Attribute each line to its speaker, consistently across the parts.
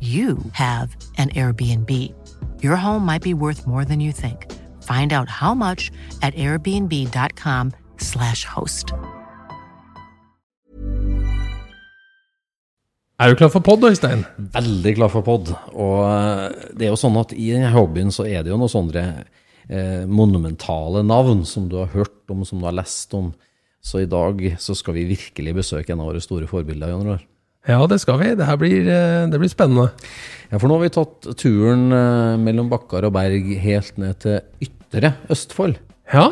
Speaker 1: you have an Airbnb. Your home might be worth more than you think. Find out how much at airbnb.com/slash host.
Speaker 2: Er du klar for pod, Øystein?
Speaker 3: Veldig klar for pod. Og eh, det er jo sånn at i denne hobbyen så er det jo noen sånne eh, monumentale navn som du har hørt om, som du har lest om. Så i dag så skal vi virkelig besøke en av våre store forbilder, Jan Roar.
Speaker 2: Ja, det skal vi. Det her blir, eh, det blir spennende.
Speaker 3: Ja, for nå har vi tatt turen eh, mellom bakker og berg helt ned til ytre Østfold.
Speaker 2: Ja,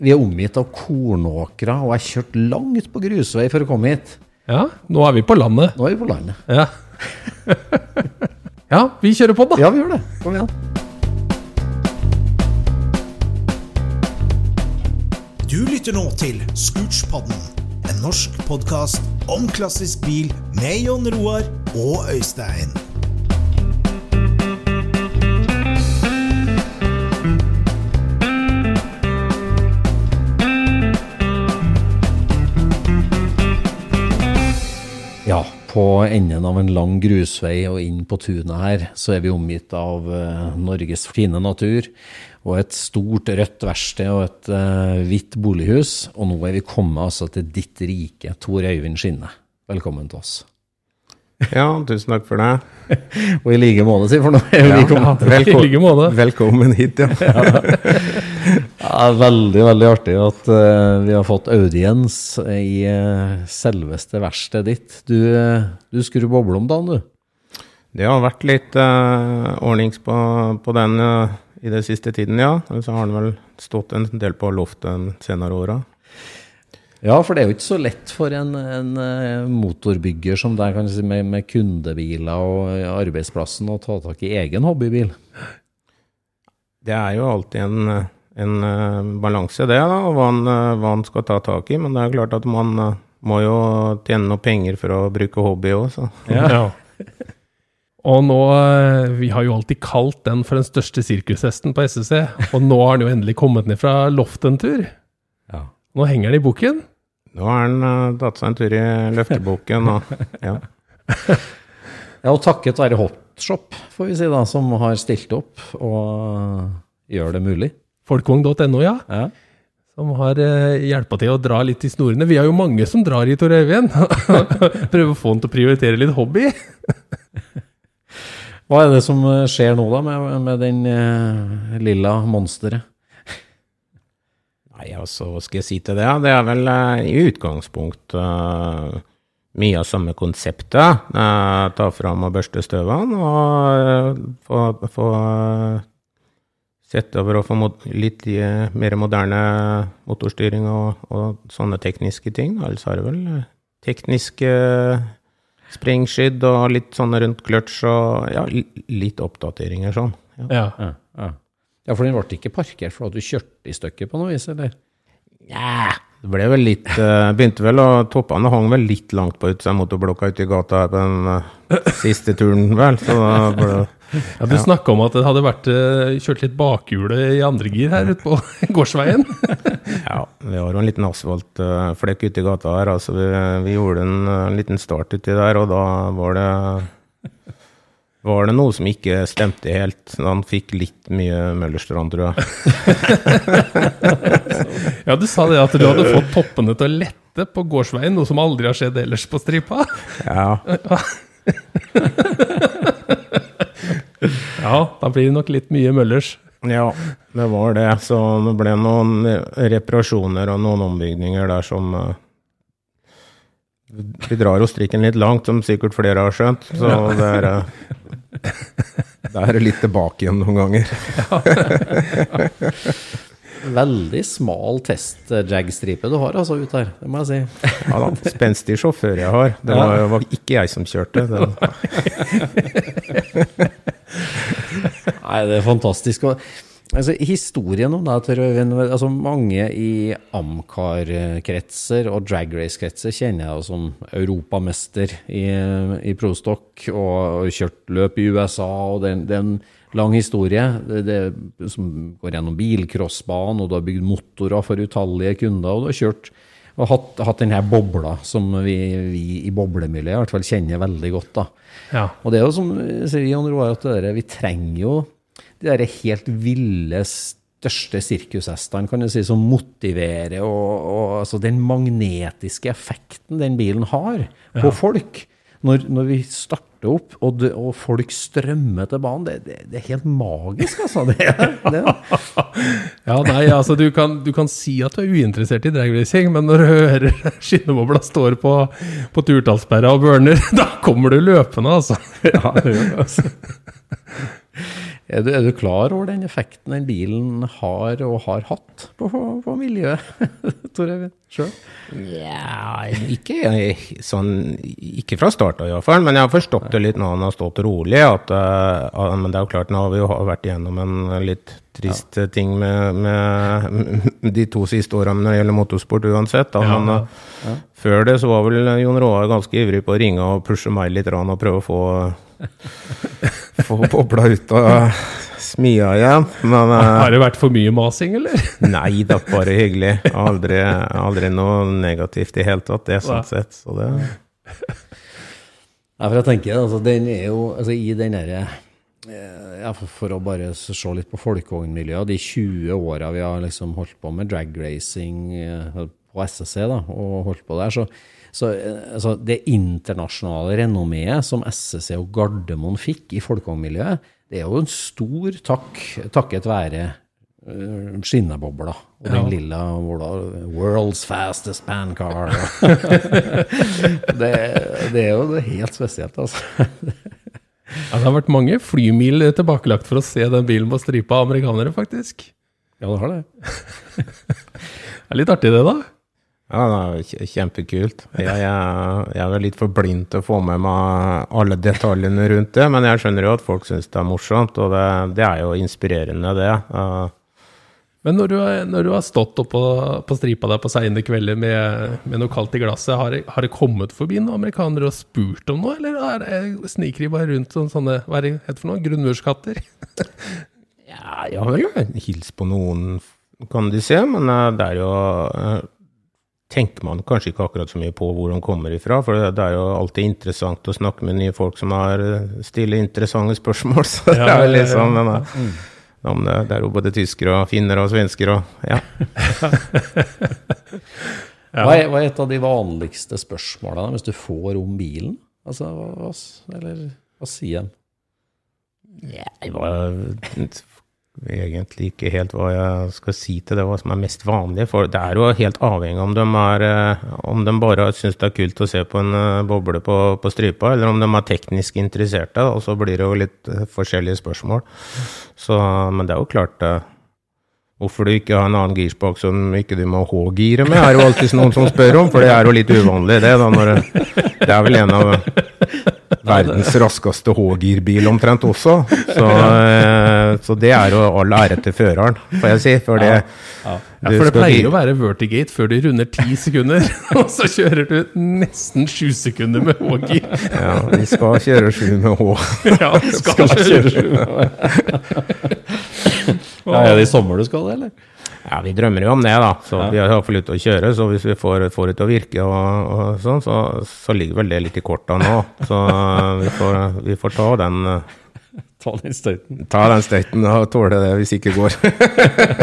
Speaker 3: Vi er omgitt av kornåkre, og er kjørt langt på grusvei for å komme hit.
Speaker 2: ja. Nå er vi på landet.
Speaker 3: Nå er vi på landet.
Speaker 2: Ja. ja, vi kjører på, da.
Speaker 3: Ja, vi gjør det. Kom igjen.
Speaker 4: Du lytter nå til Scootspodden, en norsk podkast om klassisk bil med Jon Roar og Øystein.
Speaker 3: Ja, på enden av en lang grusvei og inn på tunet her, så er vi omgitt av eh, Norges fine natur og et stort rødt verksted og et uh, hvitt bolighus. Og nå er vi kommet altså til ditt rike, Tor Øyvind Skinne. Velkommen til oss.
Speaker 5: Ja, tusen takk for det.
Speaker 3: Og i like måte, si, for nå er vi kommet
Speaker 2: Ja, I like måte.
Speaker 5: Velkommen hit, ja.
Speaker 3: Ja, veldig, veldig artig at uh, vi har fått audiens i uh, selveste verkstedet ditt. Du, uh, du skrur boble om dagen, du.
Speaker 5: Det har vært litt uh, ordnings på, på den eh, i den siste tiden, ja. Så har den vel stått en del på loftet de senere åra.
Speaker 3: Ja, for det er jo ikke så lett for en, en eh, motorbygger som deg, kan si, med, med kundebiler og eh, arbeidsplassen å ta tak i egen hobbybil.
Speaker 5: Det er jo alltid en, en eh, balanse, det, da, hva han, hva han skal ta tak i. Men det er klart at man må jo tjene noe penger for å bruke hobby òg, så.
Speaker 2: Ja. Og nå, eh, Vi har jo alltid kalt den for den største sirkushesten på SSC, og nå har den jo endelig kommet ned fra loftet en tur.
Speaker 3: Ja.
Speaker 2: Nå henger den i boken.
Speaker 5: Nå har den eh, tatt seg en tur i løfteboken, og ja.
Speaker 3: Ja, og takket være Hotshop, får vi si da, som har stilt opp og gjør det mulig.
Speaker 2: Folkvogn.no, ja.
Speaker 3: Ja.
Speaker 2: Som har hjelpa til å dra litt i snorene. Vi har jo mange som drar i Tor Øyvind. Prøver å få han til å prioritere litt hobby.
Speaker 3: Hva er det som eh, skjer nå da med, med den eh, lilla monsteret?
Speaker 5: Nei, altså, hva skal jeg si til det? Det er vel eh, i utgangspunkt eh, mye av samme konseptet. Eh, ta fram og børste støvene og eh, få, få eh, sett over og få litt eh, mer moderne motorstyring og, og sånne tekniske ting. Altså har det vel eh, tekniske sprengskydd og litt sånne rundt kløtsj og ja, li- litt oppdateringer sånn. Ja.
Speaker 2: Ja.
Speaker 3: Ja, ja. ja, for den ble ikke parkert for at du kjørte i stykker på noe vis, eller?
Speaker 5: Ja, Det ble vel litt eh, Begynte vel og Toppene hang vel litt langt på utsida av motorblokka ute i gata her på den eh, siste turen, vel. Så da ble det
Speaker 2: Ja, Du snakka om at det hadde vært eh, kjørt litt bakhjulet i andre gir her ute på gårdsveien.
Speaker 5: Ja, vi har jo en liten asfaltflekk ute i gata her. altså Vi, vi gjorde en eh, liten start uti der, og da var det var det noe som ikke stemte helt. Han fikk litt mye Møllerstrand, tror jeg.
Speaker 2: Ja, du sa det at du hadde fått toppene til å lette på gårdsveien, noe som aldri har skjedd ellers på stripa.
Speaker 5: Ja,
Speaker 2: Ja, da blir det nok litt mye Møllers.
Speaker 5: ja, det var det. Så det ble noen reparasjoner og noen ombygninger der som eh, Vi drar jo strikken litt langt, som sikkert flere har skjønt. Så det er eh, Da er det litt tilbake igjen noen ganger.
Speaker 3: Veldig smal test-jag-stripe du har altså ut her, det må jeg si.
Speaker 5: Ja da, spenstig sjåfør jeg har. Det var, var ikke jeg som kjørte.
Speaker 3: Nei, det er fantastisk. Og, altså, historien om Øyvind altså, Mange i Amcar-kretser og drag race-kretser kjenner jeg som europamester i, i prostokk og, og kjørt løp i USA. og det, det er en lang historie det, det, som går gjennom bilcrossbanen, og du har bygd motorer for utallige kunder. og du har kjørt og hatt, hatt denne bobla som vi, vi i boblemiljøet i hvert fall kjenner veldig godt. da.
Speaker 2: Ja.
Speaker 3: Og det er jo som sier Jan Roar, at det vi trenger jo de helt ville, største sirkushestene, kan du si, som motiverer, og, og altså den magnetiske effekten den bilen har på folk. Når, når vi starter opp, og, det, og folk strømmer til banen, det, det, det er helt magisk, altså.
Speaker 2: Ja, nei, altså du kan, du kan si at du er uinteressert i dragracing, men når du hører skinnebobla står på, på turtallsperra og burner, da kommer du løpende, altså.
Speaker 3: Ja, det gjør det, altså. Er du, er du klar over den effekten den bilen har og har hatt på, på miljøet, Tor Eivind? Sjøl?
Speaker 5: ja, ikke sånn Ikke fra starten iallfall. Men jeg har forstått det litt nå han har stått rolig. At, uh, men det er jo klart, nå har vi jo vært igjennom en litt trist ting med, med de to siste årene når det gjelder motorsport uansett. Da.
Speaker 2: Ja,
Speaker 5: Men eh, før det så var vel Jon Roar ganske ivrig på å ringe og pushe meg litt rann, og prøve å få få bobla ut av smia igjen. Men eh,
Speaker 2: Har det vært for mye masing, eller?
Speaker 5: Nei da, bare hyggelig. Aldri, aldri noe negativt i hele tatt, det sånn
Speaker 2: Nei.
Speaker 5: sett. Så det
Speaker 3: Ja, for jeg tenker, altså, den er jo altså, i den derre eh, ja, for, å bare se litt på folkevognmiljøet, de 20 åra vi har liksom holdt på med dragracing eh, på SSC, da, og holdt på der, så, så altså, det internasjonale renommeet som SSC og Gardermoen fikk i folkehåndmiljøet, det er jo en stor takk takket være eh, skinnebobla og den lilla hvordan- 'World's fastest pan car'. det, det er jo helt spesielt, altså.
Speaker 2: Ja, det har vært mange flymil tilbakelagt for å se den bilen på stripa av amerikanere, faktisk.
Speaker 3: Ja, det har det.
Speaker 2: Det er litt artig, det, da.
Speaker 5: Ja, det er kjempekult. Jeg, jeg, jeg er vel litt for blind til å få med meg alle detaljene rundt det, men jeg skjønner jo at folk syns det er morsomt, og det, det er jo inspirerende, det.
Speaker 2: Men når du, har- når du har stått oppå på stripa der på seine kvelder med, med noe kaldt i glasset, har har det kommet forbi noen amerikanere og spurt om noe, eller er sniker de bare rundt som sånne hva er det for noe, grunnmurskatter?
Speaker 5: Ja, jeg har vel hilst på noen, kan de se, men eh, det er jo eh, Tenker man kanskje ikke akkurat så mye på hvor de kommer ifra, for det, det er jo alltid interessant å snakke med nye folk som har stille stiller interessante spørsmål. Så det er jo
Speaker 2: ja.
Speaker 5: liksom men, der- om det, det er jo både tyskere og finner og svensker og Ja.
Speaker 3: Hva, er, hva er et av de vanligste spørsmålene hvis du får om bilen? Altså, hva, hva, eller, hva sier de?
Speaker 5: Jeg var egentlig ikke helt hva jeg skal si til det, hva som er mest vanlig. For det er jo helt avhengig om de, er, eh, om de bare syns det er kult å se på en eh, boble på, på stripa, eller om de er teknisk interesserte. Og så blir det jo litt eh, forskjellige spørsmål. Så, men det er jo klart Hvorfor du ikke har en annen girspak som ikke du må H-gire med, er jo alltid noen som spør om, for det er jo litt uvanlig, det. da, når det er vel en av verdens raskeste H-girbil omtrent også. Så eh, så det er jo all ære til føreren, får jeg si. For det,
Speaker 2: Ja, for det pleier å være vertigate før de runder ti sekunder, og så kjører du nesten sju sekunder med H-gir.
Speaker 5: Ja, vi skal kjøre sju med H.
Speaker 2: Ja, vi skal kjøre sju.
Speaker 3: Ja, er det i sommer du skal, eller?
Speaker 5: Ja, vi drømmer jo om det, da. Så vi har iallfall ut å kjøre. Så hvis vi får, får det til å virke og, og sånn, så, så ligger vel det litt i korta nå. Så vi får, vi får ta den eh,
Speaker 3: Ta den støyten.
Speaker 5: Ta den støyten og tåle det hvis ikke går.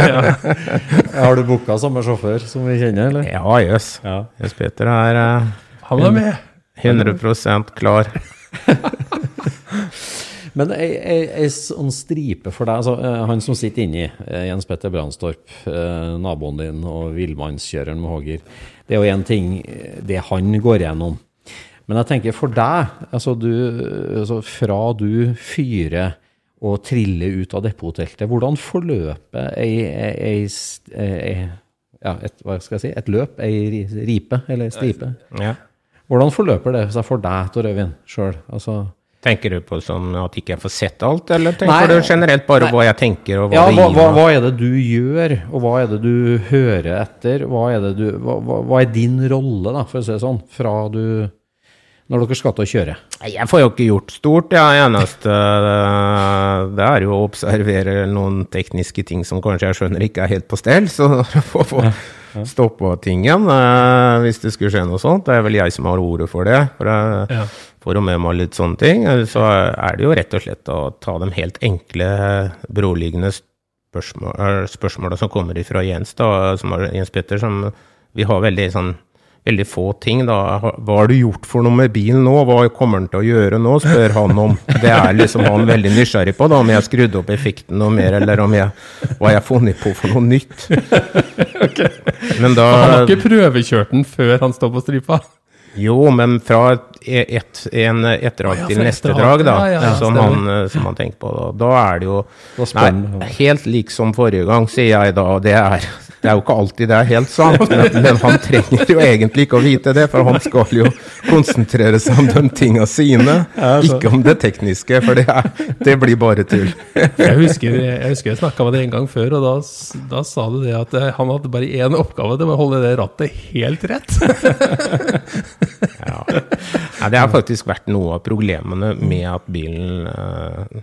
Speaker 3: Har du booka samme sjåfør som vi kjenner, eller?
Speaker 5: Ja, jøss.
Speaker 3: Ja.
Speaker 5: Yes, Peter er uh,
Speaker 2: Han er med.
Speaker 5: 100% klar.
Speaker 3: Men ei, ei, ei sånn stripe for deg, altså, eh, han som sitter inni, eh, Jens Petter Brandstorp, naboen din og villmannskjøreren med Håger, det er jo én ting, det han går gjennom. Men jeg tenker for deg, altså, du, altså fra du fyrer og triller ut av depotteltet, hvordan forløper ei, ei, ei, ei, ja, et, hva skal jeg si, et løp, ei ripe eller stripe?
Speaker 5: Ja.
Speaker 3: Hvordan forløper det seg for deg, Tor Øyvind, sjøl? Altså,
Speaker 5: Tenker du på sånn at ikke jeg får sett alt, eller tenker
Speaker 3: Nei.
Speaker 5: du generelt bare hva jeg tenker, og hva
Speaker 3: Ja,
Speaker 5: det gir
Speaker 3: hva, hva er det du gjør, og hva er det du hører etter? Hva er, det du, hva, hva er din rolle, da, for å si det sånn, fra du Når dere skal til å kjøre?
Speaker 5: Jeg får jo ikke gjort stort. Det eneste eh, det er jo å observere noen tekniske ting som kanskje jeg skjønner ikke er helt på stell. Så få få stoppa tingen eh, hvis det skulle skje noe sånt. Det er vel jeg som har ordet for det. For jeg
Speaker 2: Ja.
Speaker 5: får jo med meg litt sånne ting. Eh, Så er det jo rett og slett å ta de helt enkle, beroliggende spørsmål, spørsmåla som kommer ifra Jens, da, som er Jens Petter, som vi har veldig sånn veldig få ting, da. Hva har du gjort for noe med bilen nå? Hva kommer han til å gjøre nå? spør han om. Det er liksom han veldig nysgjerrig på, da, om jeg har skrudd opp effekten noe mer, eller om jeg, hva jeg har funnet på for noe nytt. Men da
Speaker 2: Han har ikke prøvekjørt den før han står på stripa.
Speaker 5: Jo, men fra et, et, en, et drag
Speaker 2: ja,
Speaker 5: til neste
Speaker 2: drag.
Speaker 5: da,
Speaker 2: Ja, ja,
Speaker 5: som, han, eh, som han tenker på. Da, da er det jo. Nei, helt lik som forrige gang, sier jeg da. Det er, det er jo ikke alltid det er helt sant, men, men han trenger jo egentlig ikke å vite det, for han skal jo konsentrere seg om de tinga sine, ikke om det tekniske, for det, er, det blir bare tull.
Speaker 2: Jeg husker jeg, husker jeg snakka med deg en gang før, og da, da sa du det at eh, han hadde bare én oppgave, det var å holde det rattet helt rett.
Speaker 5: Ja. Ja, det har faktisk vært noe av problemene med at bilen eh,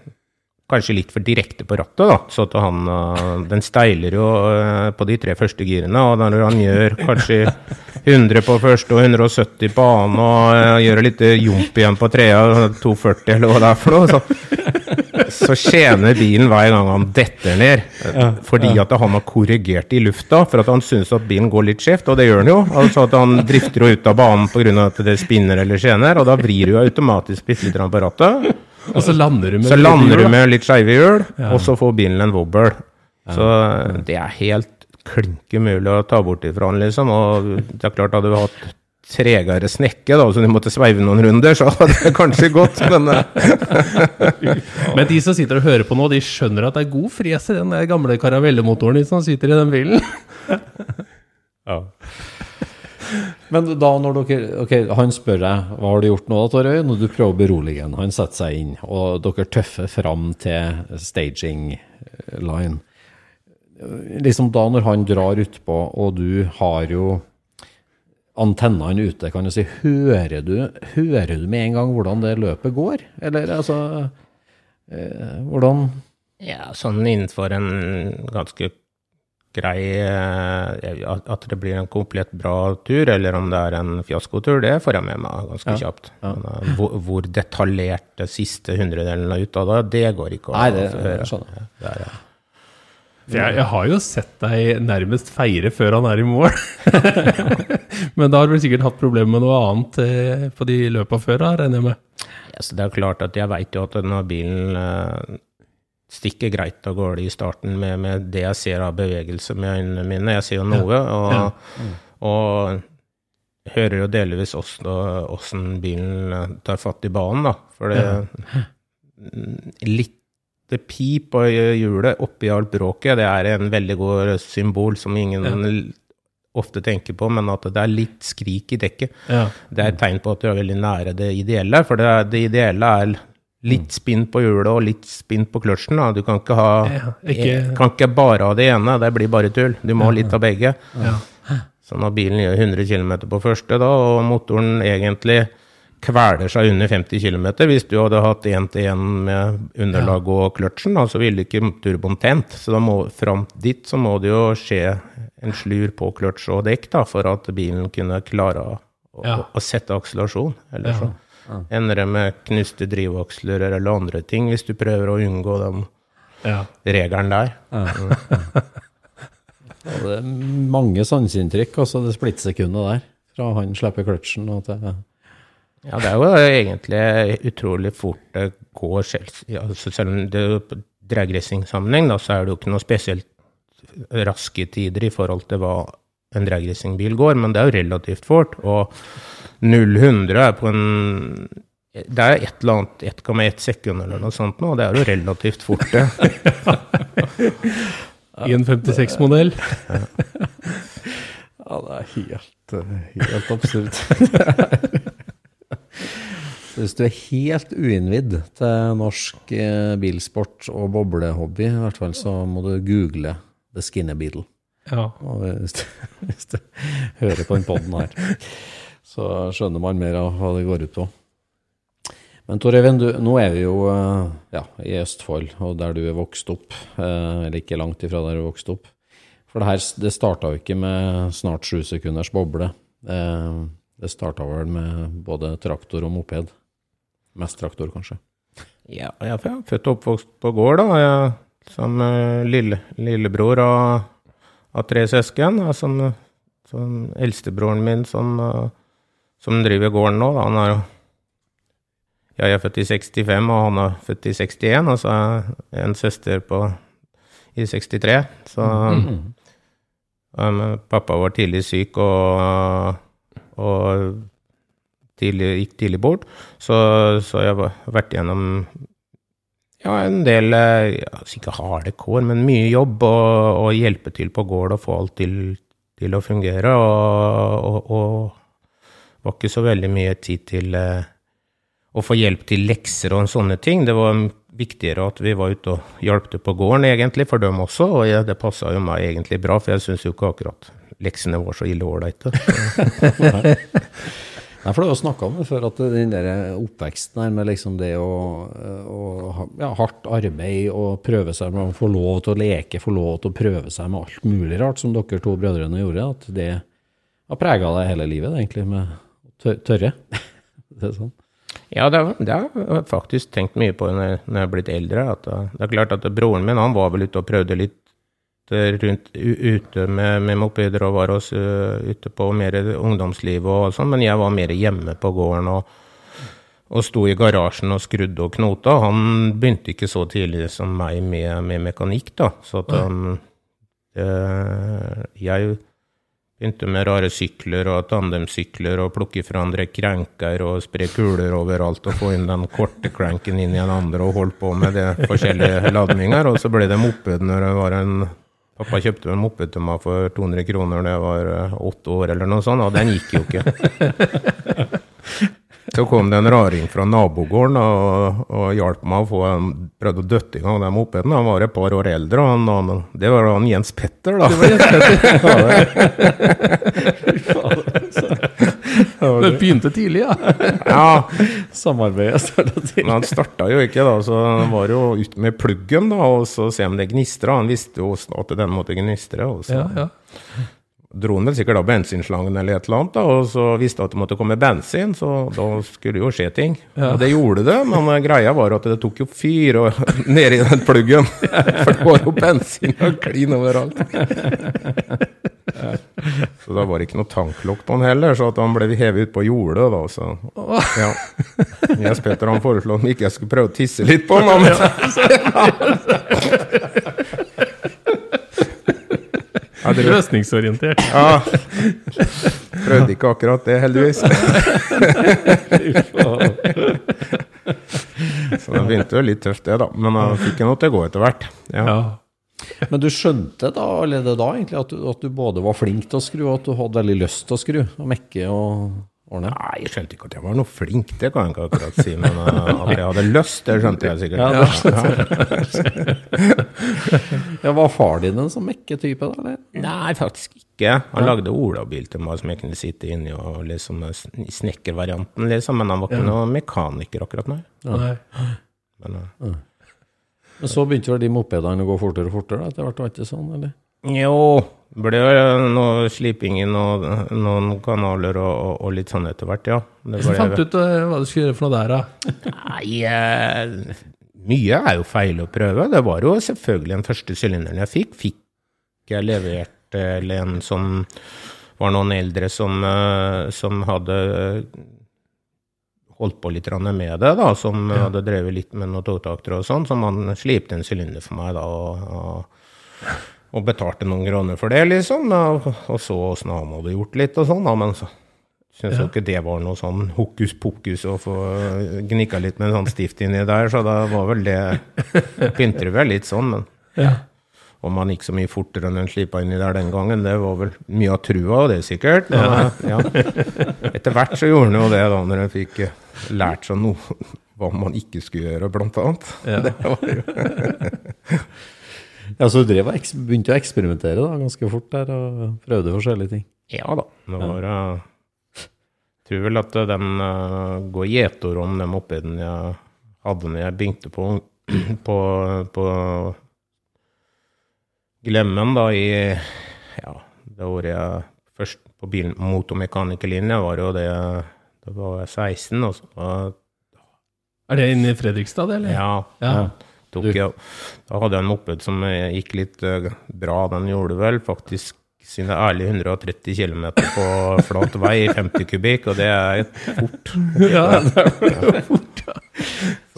Speaker 5: Kanskje litt for direkte på rattet, da. Så at han eh, Den steiler jo eh, på de tre første girene, og når han gjør kanskje 100 på første og 170 på annen, og eh, gjør litt jump igjen på trea, 240 eller hva det er for noe, så, så skjener bilen hver gang han detter ned. Ja, fordi at han har korrigert i lufta, for at han syns at bilen går litt skjevt, og det gjør han jo. Altså at han drifter jo ut av banen pga. at det spinner eller skjener, og da vrir du automatisk litt på rattet.
Speaker 2: Og så lander du med
Speaker 5: Så lander du med litt skeive hjul, og så får bilen en wobbel. Så det er helt klinke mulig å ta bort ifra han, liksom. Og det er klart, hadde du hatt tregere snekke, da, så du måtte sveive noen runder, så hadde det kanskje gått, men eh,
Speaker 2: Men de som sitter og hører på nå, de skjønner at det er god fres i den der gamle karavellemotoren som sitter i den bilen.
Speaker 3: Men da når dere Ok, han spør deg hva har du gjort nå, da, når du prøver å berolige han. Han setter seg inn, og dere tøffer fram til staging line. Liksom da når han drar utpå, og du har jo antennene ute, kan du si, hører du, hører du med en gang hvordan det løpet går? Eller altså eh, Hvordan
Speaker 5: ja, sånn innenfor en ganske grei eh, At det blir en komplett bra tur, eller om det er en fiaskotur, det får jeg med meg ganske
Speaker 3: Ja,
Speaker 5: kjapt.
Speaker 3: ja.
Speaker 5: Men, eh, hvor, hvor detaljert det siste hundredelen er ut av det, det går ikke å
Speaker 3: Nei, det
Speaker 5: høre.
Speaker 3: skjønner jeg.
Speaker 5: Det er, ja.
Speaker 2: For jeg, jeg har jo sett deg nærmest feire før han er i mål. Men da har du vel sikkert hatt problemer med noe annet eh, på de løpa før, da, regner jeg med.
Speaker 5: Ja, så det er klart at jeg veit jo at når bilen eh, stikker greit av gårde i starten med, med det jeg ser av bevegelse med øynene mine, jeg ser jo noe, og,
Speaker 2: Ja.
Speaker 5: og hører jo delvis åssen bilen eh, tar fatt i banen, da. For det ja. litt pip på hjulet oppi alt bråket, det er en veldig god symbol som ingen
Speaker 2: Ja.
Speaker 5: ofte tenker på, men at det er litt skrik i dekket.
Speaker 2: Ja.
Speaker 5: Det er et tegn på at du er veldig nære det ideelle, for det, det ideelle er litt spinn på hjulet og litt spinn på kløtsjen. Du kan ikke, ha,
Speaker 2: Ja, ikke-
Speaker 5: kan ikke bare ha det ene, det blir bare tull. Du må ha litt av begge.
Speaker 2: Ja.
Speaker 5: Så når bilen gjør 100 km på første, da, og motoren egentlig kveler seg under 50 km Hvis du hadde hatt én-til-én med underlag og kløtsjen, da, så ville ikke turboen tent. Så da må, fram dit så må det jo skje en slur på kløtsj og dekk da, for at bilen kunne klare å,
Speaker 2: Ja.
Speaker 5: å, å sette akselerasjon. Eller
Speaker 2: Ja.
Speaker 5: så ender det med knuste drivaksler eller andre ting, hvis du prøver å unngå den
Speaker 2: Ja.
Speaker 5: regelen der.
Speaker 3: Og det er mange sanseinntrykk, altså det splittsekundet der. Fra han slipper kløtsjen og til
Speaker 5: Ja, det er jo egentlig utrolig fort det går selv. Altså selv om det er dragracing-sammenheng, så er det jo ikke noe spesielt raske tider i forhold til hva en dragracingbil går, men det er jo relativt fort. Og 0-100 er på en Det er et eller annet 1,1 sekund eller noe sånt nå, og det er jo relativt fort, det.
Speaker 2: I en 56-modell.
Speaker 3: Ja, det er helt, helt absurd. Hvis du er helt uinnvidd til norsk eh, bilsport og boblehobby, i hvert fall, så må du google The Skinner Beetle.
Speaker 2: Ja.
Speaker 3: Hvis du, hvis du hører på den poden her, så skjønner man mer av hva det går ut på. Men Tor Eivind, nå er vi jo eh, ja, i Østfold, og der du er vokst opp, eh, eller ikke langt ifra der du er vokst opp. For det her det starta jo ikke med snart sju sekunders boble. Det starta vel med både traktor og moped. Mest traktor, kanskje.
Speaker 5: Ja, jeg er født og oppvokst på gård, da. Jeg, som eh, lille, lillebror av, av tre søsken. Jeg, Som, som eldstebroren min som, eh, som driver gården nå. Da. Han er jo Jeg er født i 65, og han er født i 61. Og så er jeg en søster på, i 63. Så um, pappa var tidlig syk og, og tidlig, gikk tidlig bort. Så, så jeg har vært gjennom ja, en del ja, Ikke harde kår, men mye jobb og, og hjelpe til på gård og få alt til, til å fungere. Og, og, og var ikke så veldig mye tid til eh, å få hjelp til lekser og sånne ting. Det var viktigere at vi var ute og hjalp til på gården, egentlig, for dem også. Og jeg, det passa jo meg egentlig bra, for jeg syns jo ikke akkurat leksene var så ille ålreite.
Speaker 3: Nei, for du har snakka om det før, at den der oppveksten her med liksom det å, å ja, hardt arbeid og prøve seg med å få lov til å leke, få lov til å prøve seg med alt mulig rart, som dere to brødrene gjorde, at det har prega deg hele livet, egentlig, med å tørre. det er sånn.
Speaker 5: Ja, det, har- det har jeg faktisk tenkt mye på når jeg, er blitt eldre. At det, det er klart at broren min han var vel ute og prøvde litt rundt ute med, med mopeder og var også uh, ute på mer ungdomsliv og sånn, men jeg var mer hjemme på gården og, og sto i garasjen og skrudde og knota. Han begynte ikke så tidlig som meg med, med mekanikk, da. Så at han uh, Jeg begynte med rare sykler og tandemsykler og plukke fra andre krenker og spre kuler overalt og få inn den korte cranken inn i den andre og holdt på med det forskjellige ladninger. Og så ble det moped når det var en Pappa kjøpte en moped til meg for 200 kroner da jeg var eh, åtte år eller noe sånt, og den gikk jo ikke. Så kom det en raring fra nabogården og, og hjalp meg å få en, prøvde å døtte i gang den mopeden. Han var et par år eldre, og han, han, det var han Jens Petter, da.
Speaker 2: Det begynte tidlig, ja.
Speaker 5: Ja,
Speaker 3: Samarbeidet starta tidlig.
Speaker 5: men han starta jo ikke, da, så han var jo ut med pluggen da, og så se om det gnistra. Han visste jo at den måtte gnistre. og så...
Speaker 2: ja, ja.
Speaker 5: dro han vel sikkert av bensinslangen eller et eller annet, da, og så visste at det måtte komme bensin, så da skulle jo skje ting.
Speaker 2: Ja.
Speaker 5: Og det gjorde det, men eh, greia var at det tok jo fyr og, nedi den pluggen. For det var jo bensin og klin overalt. Så da var det ikke noe tanklokk på han heller, så at han ble hevet ut på jordet, da, så ja. Jens Petter han foreslo at ikke jeg skulle prøve å tisse litt på han. men Ja, det-
Speaker 2: Løsningsorientert.
Speaker 5: Ja. Prøvde ikke akkurat det, heldigvis. Så det begynte jo litt tøft, det, da. Men jeg fikk noe til å gå etter hvert. Ja.
Speaker 2: Ja.
Speaker 3: Men du skjønte da allerede da egentlig at du, at du både var flink til å skru, og at du hadde veldig lyst til å skru og mekke og ordne?
Speaker 5: Nei, jeg skjønte ikke at jeg var noe flink, det kan jeg ikke akkurat si. Men eh, at jeg hadde lyst, det skjønte jeg sikkert.
Speaker 3: Ja, Ja, Var far din en sånn mekketype, da? eller?
Speaker 5: Nei, faktisk ikke. Han lagde olabil til meg som jeg kunne sitte inni og liksom eh, snekkervarianten, liksom. Men han var ikke noen mekaniker akkurat, nei.
Speaker 2: Nei.
Speaker 5: Men, eh,
Speaker 3: Men så begynte vel de mopedene å gå fortere og fortere? Etter hvert var det ikke sånn, eller?
Speaker 5: jo, ble jo noe sliping i noen, noen kanaler og, og, og litt sånn etter hvert, ja. Hvordan
Speaker 2: fant du ut eh, hva du skulle gjøre for noe der, da?
Speaker 5: Nei, eh, mye er jo feil å prøve. Det var jo selvfølgelig den første sylinderen jeg fikk. Fikk jeg levert til en som var noen eldre som, eh, som hadde eh, holdt på litt med det, da, som hadde drevet litt med noen totaktere og sånn, som han slipte en sylinder for meg da, og, og, og betalte noen kroner for det, liksom, og, og så åssen han hadde gjort litt og sånn, da, men så Syns jo ikke det var noe sånn hokus pokus å få gnikka litt med en sånn stift inni der, så da var vel det Pynter vel litt sånn, men
Speaker 2: Ja.
Speaker 5: Om man gikk så mye fortere enn den slipa inni der den gangen, det var vel mye av trua av det, sikkert. Men, ja. Etter hvert så gjorde han jo det, da, når han fikk eh, lært seg noe hva man ikke skulle gjøre, blant annet.
Speaker 2: Ja.
Speaker 5: Det var jo
Speaker 3: Ja, Så du og begynte å eksperimentere da, ganske fort der, og prøvde forskjellige ting?
Speaker 5: Ja da. Det var eh, tror vel at den uh, går gjetord om den mopeden jeg hadde når jeg begynte på, på, på Glemmen da i ja, det året jeg først på bilen, motormekanikerlinja, var jo det Da var jeg 16, og så
Speaker 2: Er det inne i Fredrikstad, eller?
Speaker 5: ja,
Speaker 2: Ja.
Speaker 5: jeg, da hadde jeg en moped som eh, gikk litt eh, bra. Den gjorde vel faktisk sine ærlige 130 km på flat vei i 50 kubikk, og det er fort.
Speaker 2: Ja, det er fort, ja.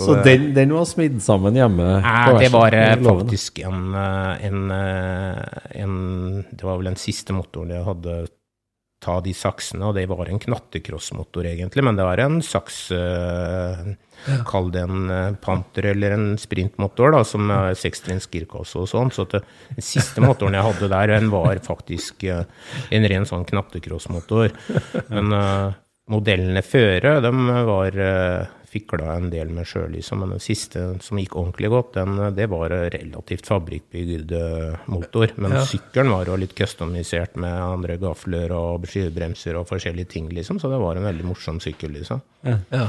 Speaker 3: Så den, den var smidd sammen hjemme?
Speaker 5: Nei, det var eh, faktisk en, eh, en, eh, en Det var vel den siste motoren jeg hadde ta de saksene, og det var en knattekrossmotor egentlig, men det var en saks Kall det en panter eller en sprintmotor, da, som er sekstrinns girkasse og sånn. Så det, den siste motoren jeg hadde der, den var faktisk en ren sånn knattekrossmotor. Men uh, modellene føre, de var uh, fikla en del med sjøl, liksom. Men den siste som gikk ordentlig godt, den, eh, det var eh, relativt fabrikkbygd eh, motor. Men
Speaker 2: Ja.
Speaker 5: sykkelen var jo litt customisert med andre gafler og skivebremser og forskjellige ting, liksom. Så det var en veldig morsom sykkel, liksom.
Speaker 2: ja.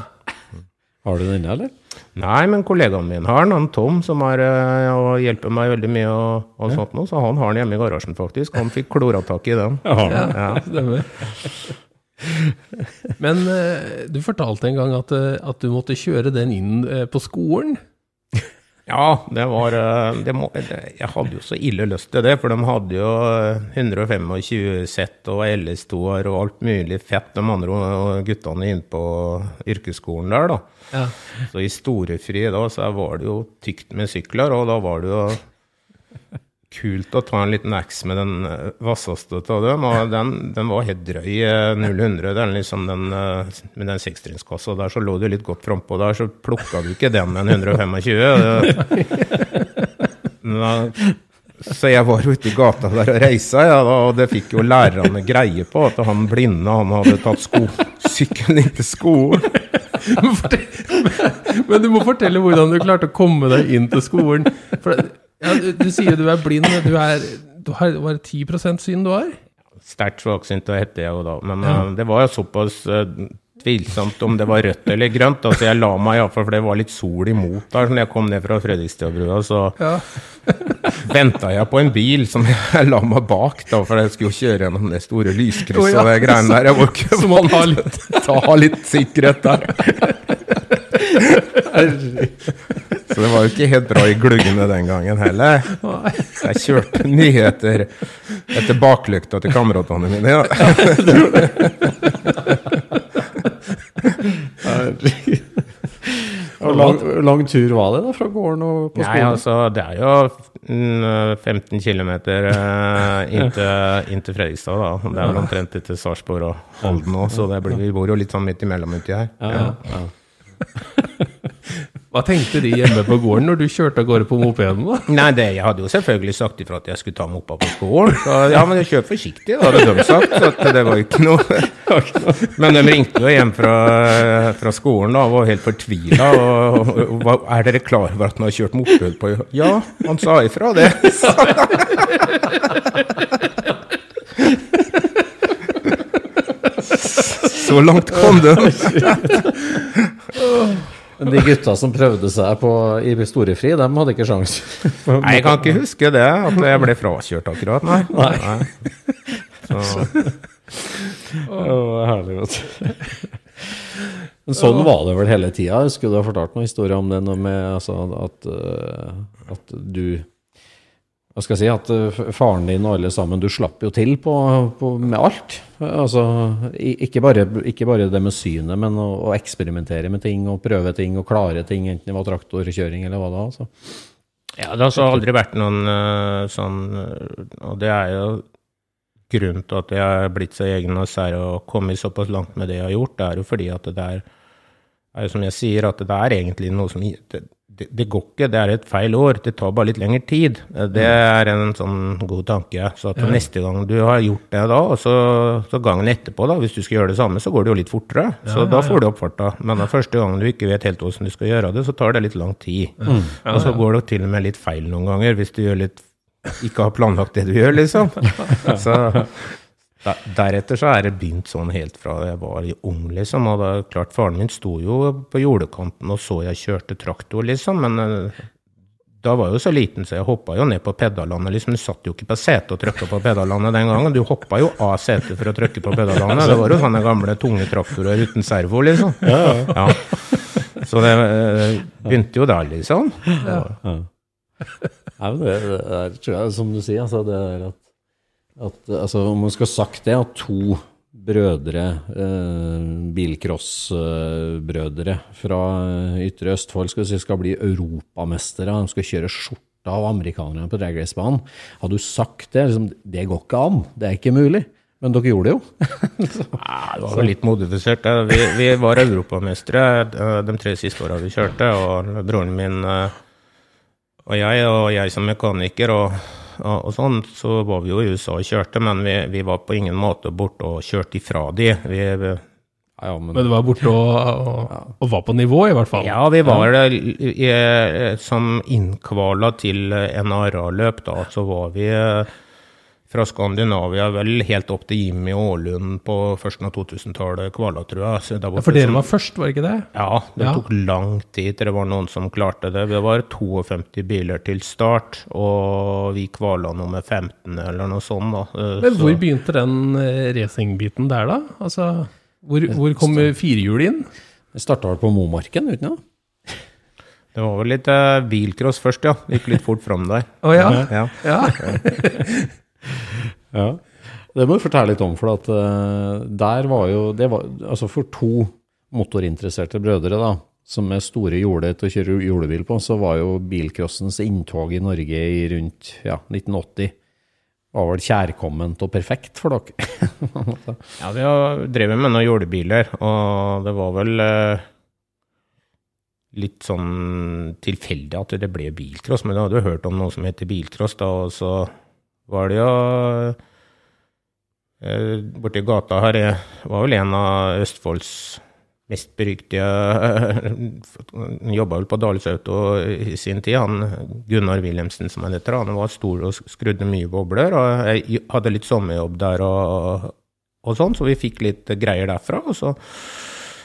Speaker 3: Har du den ennå, eller?
Speaker 5: Nei, men kollegaen min har den, han Tom, som er, ja, hjelper meg veldig mye og, og sånt noe, så han har den hjemme i garasjen, faktisk. Han fikk klora tak i den.
Speaker 2: Ja, stemmer. Men eh, du fortalte en gang at, eh, at du måtte kjøre den inn eh, på skolen.
Speaker 5: Ja, det var det må, Jeg hadde jo så ille lyst til det, for de hadde jo eh, 125 sett og LS2-er og alt mulig fett, de andre guttene inne på yrkesskolen der, da.
Speaker 2: Ja.
Speaker 5: Så i storefri da, så var det jo tykt med sykler, og da var det jo kult å ta en liten X med den eh, vasseste av dem, og den, den var helt drøy, eh, 0-100, den liksom den, eh, med den sekstrinnskassa der, så lå du litt godt frampå der, så plukka du ikke den med en 125. Men Så jeg var ute i gata der og reisa, ja, og det fikk jo lærerne greie på, at han blinde han hadde tatt sko, sykkelen inn til skolen.
Speaker 2: Men Men du må fortelle hvordan du klarte å komme deg inn til skolen. For ja, du, du sier du er blind, du er du har var det 10 syn du har?
Speaker 5: Sterkt svaksynt heter jeg jo da, men eh, det var jo såpass uh, tvilsomt om det var rødt eller grønt. Altså jeg la meg iallfall, for det var litt sol imot der. Når jeg kom ned fra Fredrikstadbrua, så
Speaker 2: Ja.
Speaker 5: venta jeg på en bil som jeg la meg bak, da, for jeg skulle jo kjøre gjennom det store lyskrysset
Speaker 2: oh, ja.
Speaker 5: og det greiene der. Jeg må ikke ta litt sikkerhet der. Så det var jo ikke helt bra i gluggene den gangen heller. Så jeg kjørte nyheter etter baklykta til kameratene mine. Ja.
Speaker 3: Hvor lang, lang tur var det da, fra gården og på
Speaker 5: Nei, altså, det er jo mm, 15 km inn, til- Fredrikstad, da. Det er vel omtrent til Sarpsborg og Halden òg, så det blir, vi bor jo litt sånn midt imellom uti her.
Speaker 3: ja, ja.
Speaker 2: Hva tenkte de hjemme på gården når du kjørte av gårde på mopeden? da?
Speaker 5: Nei, det, jeg hadde jo selvfølgelig sagt ifra at jeg skulle ta moppa på skolen. Så ja, men kjør forsiktig, da, hadde de sagt. Så det var ikke noe. Men de ringte jo hjem fra, fra skolen da, og var helt fortvila. Og, og, og, er dere klar over at han har kjørt moped på Ja, han sa ifra det. Så langt kom det.
Speaker 3: De gutta som prøvde seg på, i storefri, de hadde ikke sjans.
Speaker 5: Nei, jeg kan ikke huske det, at jeg ble frakjørt akkurat, nei. nei. Så,
Speaker 3: Å, herlig, vet du. Men sånn var det vel hele tida. Skulle du ha fortalt noen historier om det, noe med altså, at, eh, at du Hva skal jeg si At eh, faren din og alle sammen, du slapp jo til på, på, med alt. Altså, ikke bare, ikke bare det med synet, men å, å eksperimentere med ting og prøve ting og klare ting, enten det var traktorkjøring eller hva det var. Altså.
Speaker 5: ja, det har så aldri vært noen eh, sånn eh, Og det er jo grunnen til at jeg er blitt så egen og sær og kommet såpass langt med det jeg har gjort, det er jo fordi at det er, er som jeg sier, at det er egentlig noe som det, det, det går ikke, det er et feil år. Det tar bare litt lengre tid. Det er en sånn god tanke. Så at neste gang du har gjort det da, og så, så gangen etterpå, da, hvis du skal gjøre det samme, så går det jo litt fortere. Så da får du opp farta. Men den første gangen du ikke vet helt hvordan du skal gjøre det, så tar det litt lang tid. Og så går det til og med litt feil noen ganger, hvis du gjør litt ikke har planlagt det du gjør, liksom. Så deretter så er det begynt sånn helt fra jeg var ung, liksom. Og da, klart, faren min sto jo på jordekanten og så jeg kjørte traktor, liksom. Men eh, da var jeg jo så liten, så jeg hoppa jo ned på pedalene. liksom. Du satt jo ikke på setet og trykka på pedalene den gangen. Du hoppa jo av setet for å trykke på pedalene. Det var jo sånne gamle, tunge traktorer uten servo, liksom. Ja. Så det eh, begynte jo der, liksom.
Speaker 3: Nei, men det, det er, tror jeg, som du sier, altså, det er at, at altså, Om man skal ha sagt det, at to brødre, eh, bilcrossbrødre fra ytre Østfold skal, si, skal bli europamestere, de skal kjøre skjorta av amerikanerne på dragracebanen. Hadde du sagt det, liksom, det går ikke an, det er ikke mulig. Men dere gjorde det jo.
Speaker 5: Nei, det var vel litt modifisert. Vi, vi var europamestere eh, de tre siste åra vi kjørte, og broren min eh, og jeg, og jeg som mekaniker og, og, og sånn, så var vi jo i USA og kjørte, men vi, vi var på ingen måte borte og kjørte ifra de. Vi, vi,
Speaker 3: Ja, ja, men,
Speaker 2: Men du var borte og, og, og var på nivå, i hvert fall.
Speaker 5: ja, vi var ja. i, i, som innkvala til NRA-løp, da, så var vi eh, fra Skandinavia vel helt opp til Jimmy Aalund på førsten av 2000-tallet kvala, tror jeg. Så
Speaker 2: Ja, For dere
Speaker 5: sånn-
Speaker 2: var først, var det ikke det?
Speaker 5: Ja, det
Speaker 2: Ja.
Speaker 5: tok lang tid til det var noen som klarte det. Det var 52 biler til start, og vi kvala nummer 15 eller noe sånt. da. Men
Speaker 2: Men
Speaker 5: så-
Speaker 2: hvor begynte den eh, racingbiten der, da? Altså, hvor, hvor kom firehjulet inn?
Speaker 3: det starta vel på Momarken, uten det?
Speaker 5: Det var vel litt eh, bilcross først, ja. Det Gikk litt fort fram der.
Speaker 2: Å ja.
Speaker 5: Ja.
Speaker 2: ja.
Speaker 3: Ja. Det må du fortelle litt om, for at uh, der var jo det var, Altså for to motorinteresserte brødre, da, som er store jorder til å kjøre julebil på, så var jo bilcrossens inntog i Norge i rundt ja, 1980 var vel kjærkomment og perfekt for dere.
Speaker 5: Ja, vi har drevet med noen jordebiler, og det var vel eh, litt sånn tilfeldig at det ble bilcross. Men du hadde jo hørt om noe som heter bilcross, da, og så var det jo eh, Borti gata her var vel en av Østfolds mest beryktige jobba vel på Dales Auto i sin tid, han Gunnar Wilhelmsen som han heter. Han var stor og skrudde mye bobler, og jeg hadde litt sommerjobb der og, og sånn, så vi fikk litt greier derfra. Og så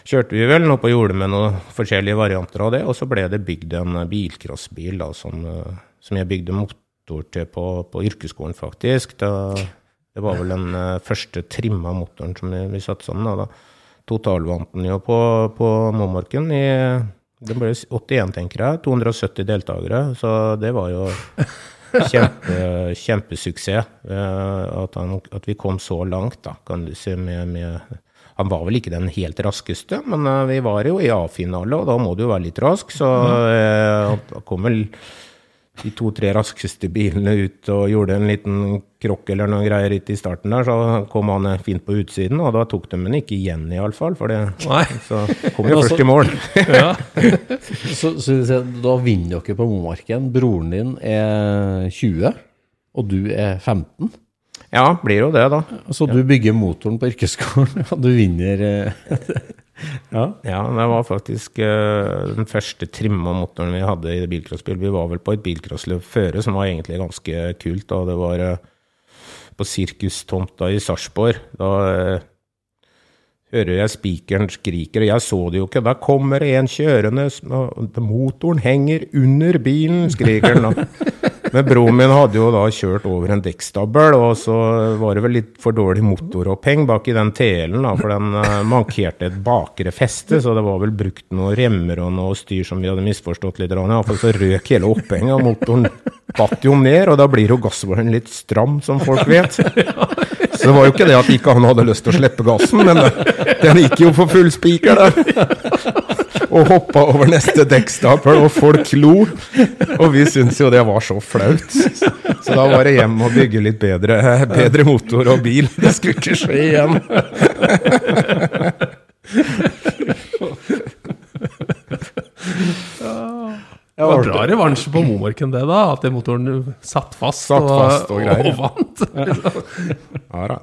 Speaker 5: kjørte vi vel noe på jordet med noen forskjellige varianter av det, og så ble det bygd en bilcrossbil da, som, som jeg bygde motor til på, på yrkesskolen, faktisk. Da, det var vel den uh, første trimma motoren som vi, vi satte sammen. Da, da. Totalvant den jo på, på Momarken i det ble 81, tenker jeg. 270 deltakere. Så det var jo kjempe, kjempesuksess. eh, At, han, at vi kom så langt, da, kan du si, med, med Han var vel ikke den helt raskeste, men eh, vi var jo i A-finale, og da må du jo være litt rask. Så han kom vel de to-tre raskeste bilene ut og gjorde en liten krokk eller noen greier ute i starten der, så kom han fint på utsiden, og da tok de den ikke igjen, iallfall. For det,
Speaker 2: Nei.
Speaker 5: så kom jo først i mål.
Speaker 2: Ja.
Speaker 3: Så, så du da vinner dere på Momarken. Broren din er 20, og du er 15.
Speaker 5: Ja, blir jo det, da.
Speaker 3: Så du bygger motoren på yrkesskolen, og du vinner eh, Ja.
Speaker 5: Ja, det var faktisk uh, den første trimma motoren vi hadde i bilcrossbil. Vi var vel på et bilcrossløp føre som var egentlig ganske kult. Da. Det var uh, på sirkustomta i Sarpsborg. Da uh, hører jeg spikeren skriker, og jeg så det jo ikke. Da kommer en kjørende, motoren henger under bilen, skriker han da. Men broren min hadde jo da kjørt over en dekkstabel, og så var det vel litt for dårlig motoroppheng bak i den TL-en, da, for den uh, mankerte et bakre feste, så det var vel brukt noen remmer og noe styr som vi hadde misforstått litt. Iallfall så røk hele opphenget, og motoren datt jo ned, og da blir jo gassvaren litt stram, som folk vet. Så det var jo ikke det at ikke han hadde lyst til å slippe gassen, men den gikk jo for full spiker der. Og hoppa over neste dekkstapel, og folk lo. Og vi syntes jo det var så flaut. Så da var det hjem og bygge litt bedre, bedre motor og bil. Det skulle ikke skje igjen.
Speaker 2: Det var bra revansj på Momarken, det, da. At motoren satt fast,
Speaker 5: Satt fast og og,
Speaker 2: og vant.
Speaker 5: Ja da.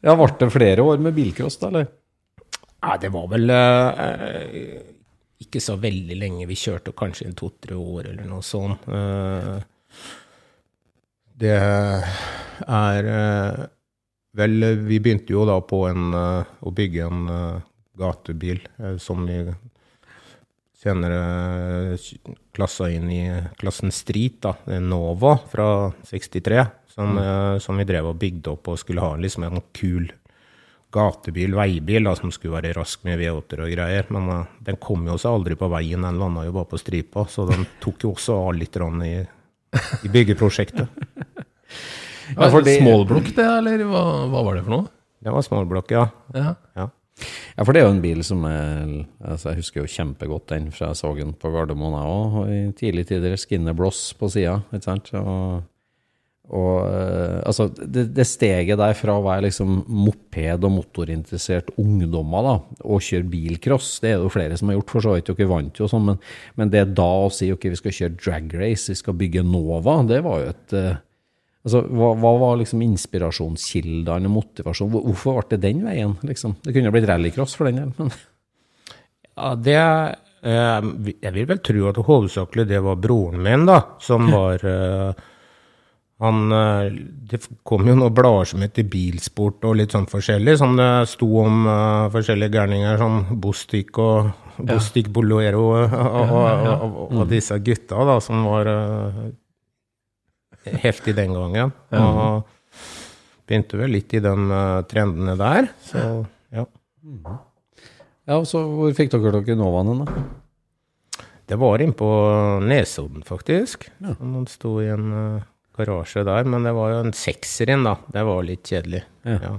Speaker 3: ja, ble det flere år med bilcross, da, eller?
Speaker 5: Ja, det var vel eh, ikke så veldig lenge. Vi kjørte kanskje en to-tre år eller noe sånt. Eh, det er eh, Vel, vi begynte jo da på en, eh, å bygge en eh, gatebil eh, som vi senere klassa inn i klassen Street, da, Nova fra 63, som, eh, som vi drev og bygde opp og skulle ha liksom en kul gatebil, veibil, da, som skulle være rask med V8-er og greier. Men uh, den kom jo seg aldri på veien, den landa jo bare på stripa. Så den tok jo også av litt i, i byggeprosjektet.
Speaker 2: Ja,
Speaker 3: for det-
Speaker 2: Smålblokk, det, eller hva, hva var det for noe?
Speaker 5: Det var småblokk, ja.
Speaker 2: Ja.
Speaker 5: ja.
Speaker 3: Ja, for det er jo en bil som er altså Jeg husker jo kjempegodt den fra jeg så den på Gardermoen, jeg òg. I tidlige tider skinner bloss på sida, ikke sant. Og, og eh, altså, det, det steget der fra å være liksom moped- og motorinteressert ungdommer da, og kjøre bilcross, det er det jo flere som har gjort, for så vidt. Dere vant jo sånn, men, men det da å si ok, vi skal kjøre drag race, vi skal bygge Nova, det var jo et eh, Altså, hva, hva var liksom inspirasjonskildene motivasjonen? Hvorfor ble det den veien? Liksom? Det kunne blitt rallycross for den del, men
Speaker 5: Ja, det eh, Jeg vil vel tro at hovedsakelig det var broren min, da, som var Han eh, Det kom jo noen blader som heter Bilsport og litt sånn forskjellig, som det sto om uh, forskjellige gærninger, som Bostik og Bostik Bolero og, og, og, og, og disse gutta, da, som var uh, heftig den gangen. Og begynte vel litt i de uh, trendene der, så ja.
Speaker 3: Ja, og så hvor fikk dere dere Novaen da?
Speaker 5: Det var inn på Nesodden, faktisk. Han sto i en eh, garasje der, men det var jo en sekser inn, da. Det var litt kjedelig.
Speaker 3: Ja.
Speaker 5: Ja.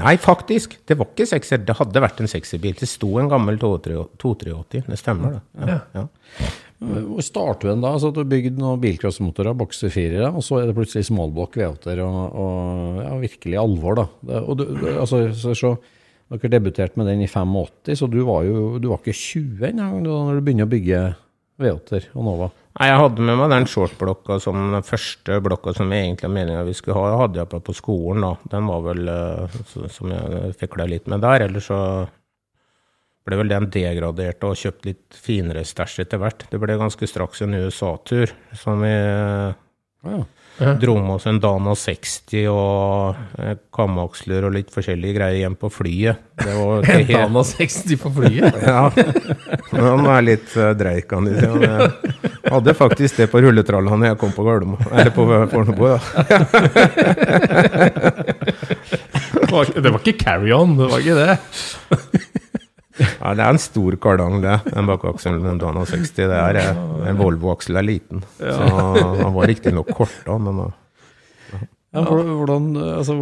Speaker 5: Nei, faktisk, det var ikke sekser. Det hadde vært en sekserbil. Det sto en gammel 283. Det stemmer, det. Ja. Ja.
Speaker 3: Hvor starter du en da? Altså, du har bygd noen bilcrossmotorer, bokserfirere, og så er det plutselig smallblock V8-er og, og ja, virkelig alvor, da. Det, og du, du, altså, så, så, dere debuterte med den i 85, så du var jo du var ikke 20 engang da du begynner å bygge V8-er og Nova.
Speaker 5: Nei, jeg hadde med meg den shortblokka som den første blokka som jeg egentlig meninga vi skulle ha. Jeg hadde jeg på, skolen, da. Den var vel eh, så, som jeg fikla litt med der. Ellers så ble vel den degradert og kjøpt litt finere stæsj etter hvert. Det ble ganske straks en USA-tur som vi eh,
Speaker 3: Ja.
Speaker 5: dro med oss en Dana 60 og eh, kamaksler og litt forskjellige greier hjem på flyet. Det var helt
Speaker 2: Dana 60 på flyet.
Speaker 5: ja, han er litt uh, dreik. Han Jeg hadde faktisk det på rulletralla når jeg kom på Gardermoen. Eller på Fornebu, ja.
Speaker 2: Det var ikke carry-on, det var ikke det.
Speaker 5: ja. Det er en stor kardang, det. Den bakakselen den Dana 60. Det er, eh, en Volvo-aksel er liten. Så han var riktignok korta, men uh,
Speaker 3: Ja, hvor- hvordan, altså,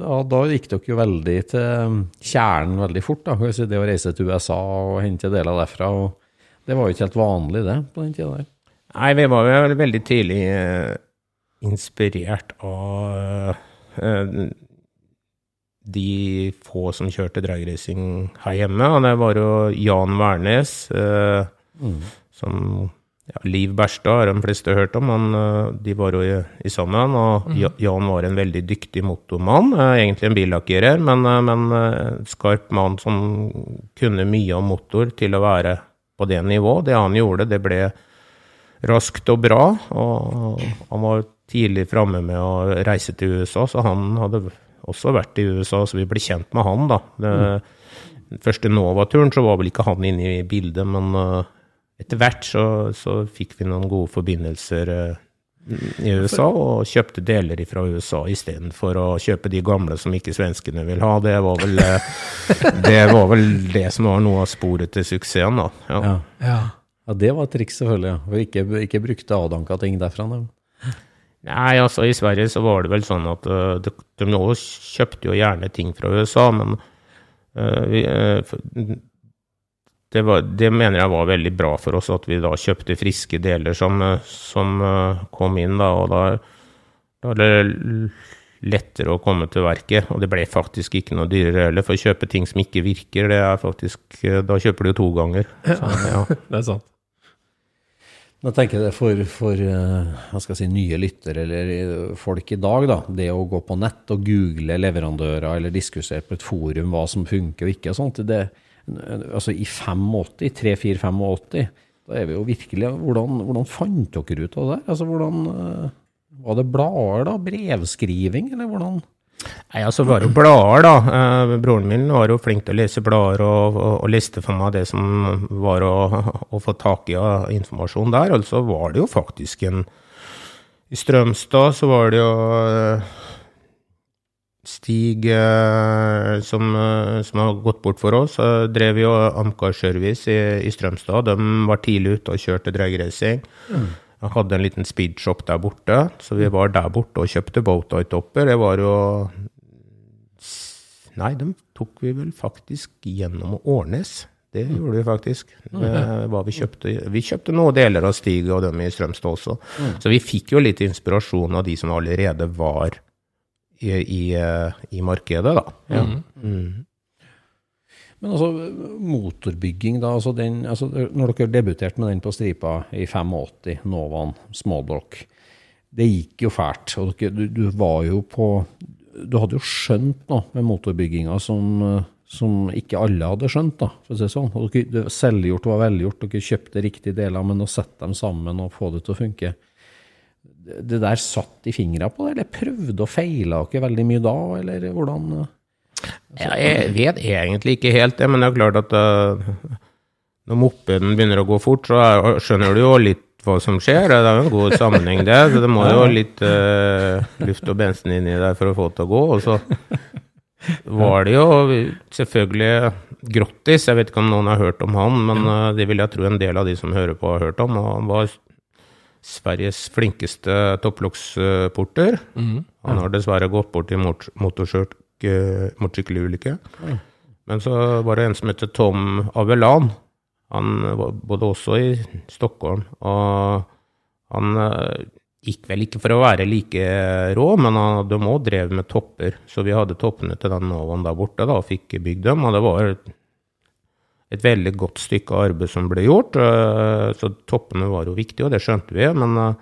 Speaker 3: da, da gikk dere jo veldig til kjernen veldig fort. da, si, Det å reise til USA og hente deler derfra. og Det var jo ikke helt vanlig, det, på den tida der.
Speaker 5: Nei, vi var jo veldig tidlig eh, inspirert av eh, de få som kjørte dragracing her hjemme. Og det var jo Jan Wærnes, eh, som ja, Liv Berstad har de fleste hørt om. Han, eh, de var jo i, i sammen. Og mm. Jan var en veldig dyktig motormann. eh, egentlig en billakkerer, men, en men eh, skarp mann som kunne mye om motor til å være på det nivået. Det han gjorde, det ble raskt og bra. Og han var tidlig framme med å reise til USA, så han hadde også vært i USA, så vi ble kjent med han, da. Det, mm. første Nova-turen så var vel ikke han inne i bildet, men uh, etter hvert så, så fikk vi noen gode forbindelser uh, i USA, og kjøpte deler fra USA istedenfor å kjøpe de gamle som ikke svenskene vil ha. Det var vel, uh, det, var vel det som var noe av sporet til suksessen, da. Ja.
Speaker 3: Ja.
Speaker 2: Ja.
Speaker 3: Ja, det var et triks, selvfølgelig. ja. Og ikke, ikke brukte avdanka ting derfra. Da.
Speaker 5: Nei, altså i Sverige så var det vel sånn at uh, de, de kjøpte jo gjerne ting fra USA, men uh, vi, uh, det, var, det mener jeg var veldig bra for oss, at vi da kjøpte friske deler som, som uh, kom inn, da, og da, da er det lettere å komme til verket, og det ble faktisk ikke noe dyrere heller, for å kjøpe ting som ikke virker, det er faktisk, da kjøper du to ganger. Så, ja.
Speaker 2: Det er sant.
Speaker 3: Da tenker jeg det for, for eh, si, nye lyttere eller eh, folk i dag, da, det å gå på nett og google leverandører eller diskutere på et forum hva som funker og ikke, og sånt, det, altså i 85, 3-4-85, da er vi jo virkelig Hvordan, hvordan fant dere ut av det? Altså, hvordan, eh, Var det blader, da? Brevskriving, eller hvordan?
Speaker 5: Nei, altså var jo blader, da. Eh, broren min var jo flink til å lese blader, og, og, og liste for meg det som var å, å få tak i av informasjon der. Altså var det jo faktisk en I Strømstad så var det jo eh, Stig eh, som, som har gått bort for oss, drev jo Amcar Service i, i Strømstad. De var tidlig ute og kjørte dragracing. Jeg hadde en liten speedshop der borte, så vi var der borte og kjøpte Bowtie-topper. Det var jo Nei, dem tok vi vel faktisk gjennom Årnes. Det gjorde vi faktisk. Det vi, kjøpte, vi kjøpte noen deler av Stig og dem i Strømstad også. Så vi fikk jo litt inspirasjon av de som allerede var i, i, eh, i markedet, da. Ja. Mm.
Speaker 3: Men altså, motorbygging, da. Altså den, altså, når dere debuterte med den på stripa i 85, Novaen småblock, det gikk jo fælt. Og dere, du, du var jo på Du hadde jo skjønt noe med motorbygginga som, som ikke alle hadde skjønt, da, for å si sånn. Og dere, det, selvgjort var velgjort. Dere kjøpte riktige deler, men å sette dem sammen og få det til å funke det, der satt i fingra på det, eller prøvde og feila dere veldig mye da, eller hvordan?
Speaker 5: Ja, jeg vet egentlig ikke helt det, men det er klart at uh, når mopeden begynner å gå fort, så er, skjønner du jo litt hva som skjer. Det er jo en god sammenheng det. Så det må jo litt uh, luft og bensin inni der for å få det til å gå. Og så var det jo selvfølgelig Grottis. Jeg vet ikke om noen har hørt om han, men uh, det vil jeg tro en del av de som hører på, har hørt om. Og han var Sveriges flinkeste topplokksporter. Han har dessverre gått bort i mot motorsykk- motorsykkelulykke. Men så var det en som het Tom Avelan. Han bodde også i Stockholm, og han eh, gikk vel ikke for å være like rå, men han hadde òg drevet med topper. Så vi hadde toppene til den Novaen der borte da, og fikk bygd dem, og det var et veldig godt stykke arbeid som ble gjort. eh, Så toppene var jo viktige, og det skjønte vi. Men eh,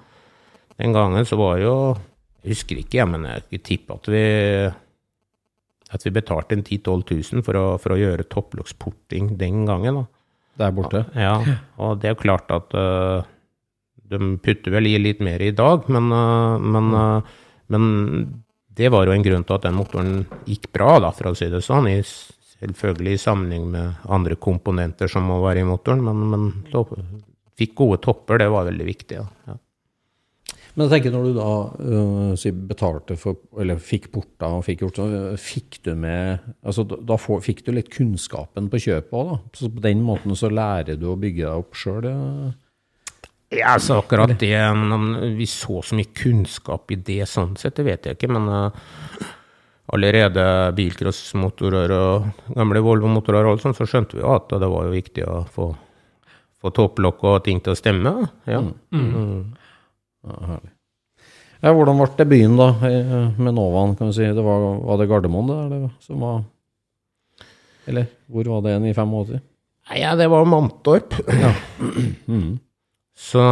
Speaker 5: den gangen så var jo Jeg husker ikke, men jeg tipper at vi at vi betalte en 10 000-12 000 for å, for å gjøre topplokksporting den gangen. da.
Speaker 3: der borte?
Speaker 5: Ja, og det er jo klart at uh, de putter vel i litt mer i dag, men, uh, men, uh, men det var jo en grunn til at den motoren gikk bra, da, for å si det sånn. I, selvfølgelig i sammenheng med andre komponenter som må være i motoren, men, men fikk gode topper, det var veldig viktig. Ja. Ja.
Speaker 3: Men jeg tenker når du da uh, si betalte for, eller fikk porta og fikk gjort sånn, øh, fikk du med altså da da får, fikk du litt kunnskapen på kjøpet òg, da? Så på den måten så lærer du å bygge deg opp sjøl?
Speaker 5: Ja, altså akkurat det om Vi så så mye kunnskap i det sånn sett, det vet jeg ikke. Men uh, allerede bilcrossmotorer og gamle Volvo-motorer og alt sånt, så skjønte vi at det var jo viktig å få, få topplokk og ting til å stemme. Ja. Ja.
Speaker 3: Mm. Ja, herlig. Ja, hvordan ble det byen, da, med Novaen, kan du si? Det var, var det Gardermoen det, eller, som var Eller hvor var det en i 85?
Speaker 5: Nei, Ja, det var Mantorp.
Speaker 3: Mm.
Speaker 5: Så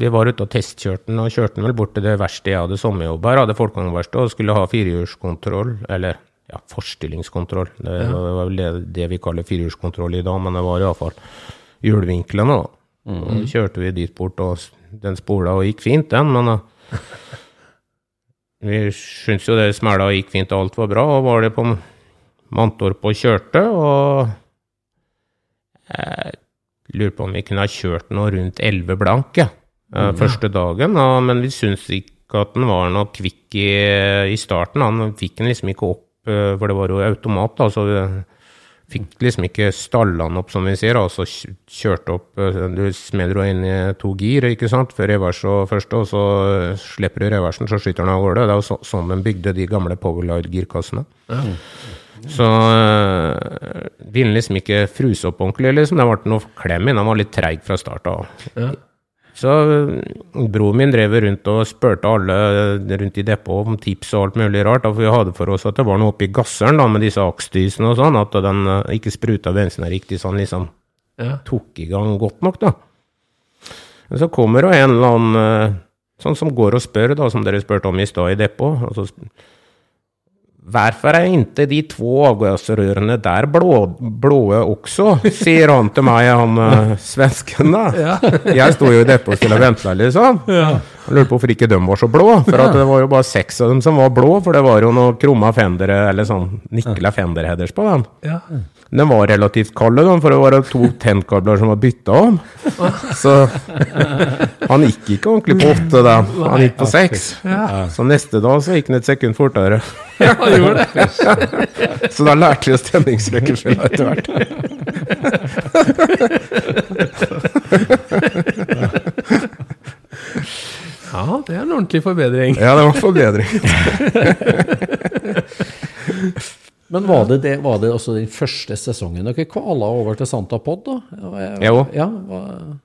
Speaker 5: vi var ute og testkjørte den, og kjørte den vel bort til det verkstedet jeg hadde sommerjobb her, hadde folkevognverksted, og skulle ha firehjulskontroll, eller ja, forstillingskontroll. Det var var vel det, det vi kaller firehjulskontroll i dag, men det var iallfall hjulvinklene, da. Og så kjørte vi dit bort, og den spola og gikk fint, den, men uh, vi syntes jo det smella og gikk fint, og alt var bra, og var det på Mantorp og kjørte, og jeg lurer på om vi kunne ha kjørt noe rundt 11 blank, ja, eh, første dagen, ja, men vi syntes ikke at den var noe kvikk i, i starten. Han fikk den liksom ikke opp, eh, for det var jo automat, da, så fikk liksom ikke stalla den opp, som vi sier, og så kjørte opp eh, Du smeller jo inn i to gir, ikke sant, før revers og første, og så slipper du reversen, så skyter den av gårde. Det er jo så, sånn de bygde de gamle Powerglide-girkassene. Så øh, ville liksom ikke fruse opp ordentlig, liksom. Det ble noe klem inn. Den var litt treig fra start av.
Speaker 2: Ja.
Speaker 5: Så øh, broren min drev rundt og spurte alle rundt i depotet om tips og alt mulig rart. Da, for vi hadde for oss at det var noe oppi gasseren da, med disse aksdysene og sånn, at den øh, ikke spruta bensinen riktig sånn liksom
Speaker 2: Ja.
Speaker 5: tok i gang godt nok, da. Men så kommer det en eller annen eh, sånn som går og spør, da, som dere spurte om i stad i depot. så Hvorfor er ikke de to avgassrørene der blå, blåe også, sier han til meg, han uh, svensken, da. Jeg sto jo i depotet og vente, liksom. Jeg lurte på hvorfor ikke de var så blå, for det var jo bare seks av dem som var blå, for det var jo noe krumma fendere, eller sånn nikla fenderheaders på dem.
Speaker 2: Ja.
Speaker 5: Den var relativt kalde, da, for det var to tennkabler som var bytta om. Så han gikk ikke ordentlig på åtte, da. Han gikk på seks. Så neste dag så gikk han et sekund fortere.
Speaker 2: Han gjorde det.
Speaker 5: Så da lærte vi oss tenningsrekkefølga etter hvert.
Speaker 2: Ja, det er en ordentlig forbedring.
Speaker 5: Ja, det var forbedring.
Speaker 3: Men var det, det, var det også den første sesongen dere kvala over til Santa Pod, da?
Speaker 5: Jo.
Speaker 3: Ja, var,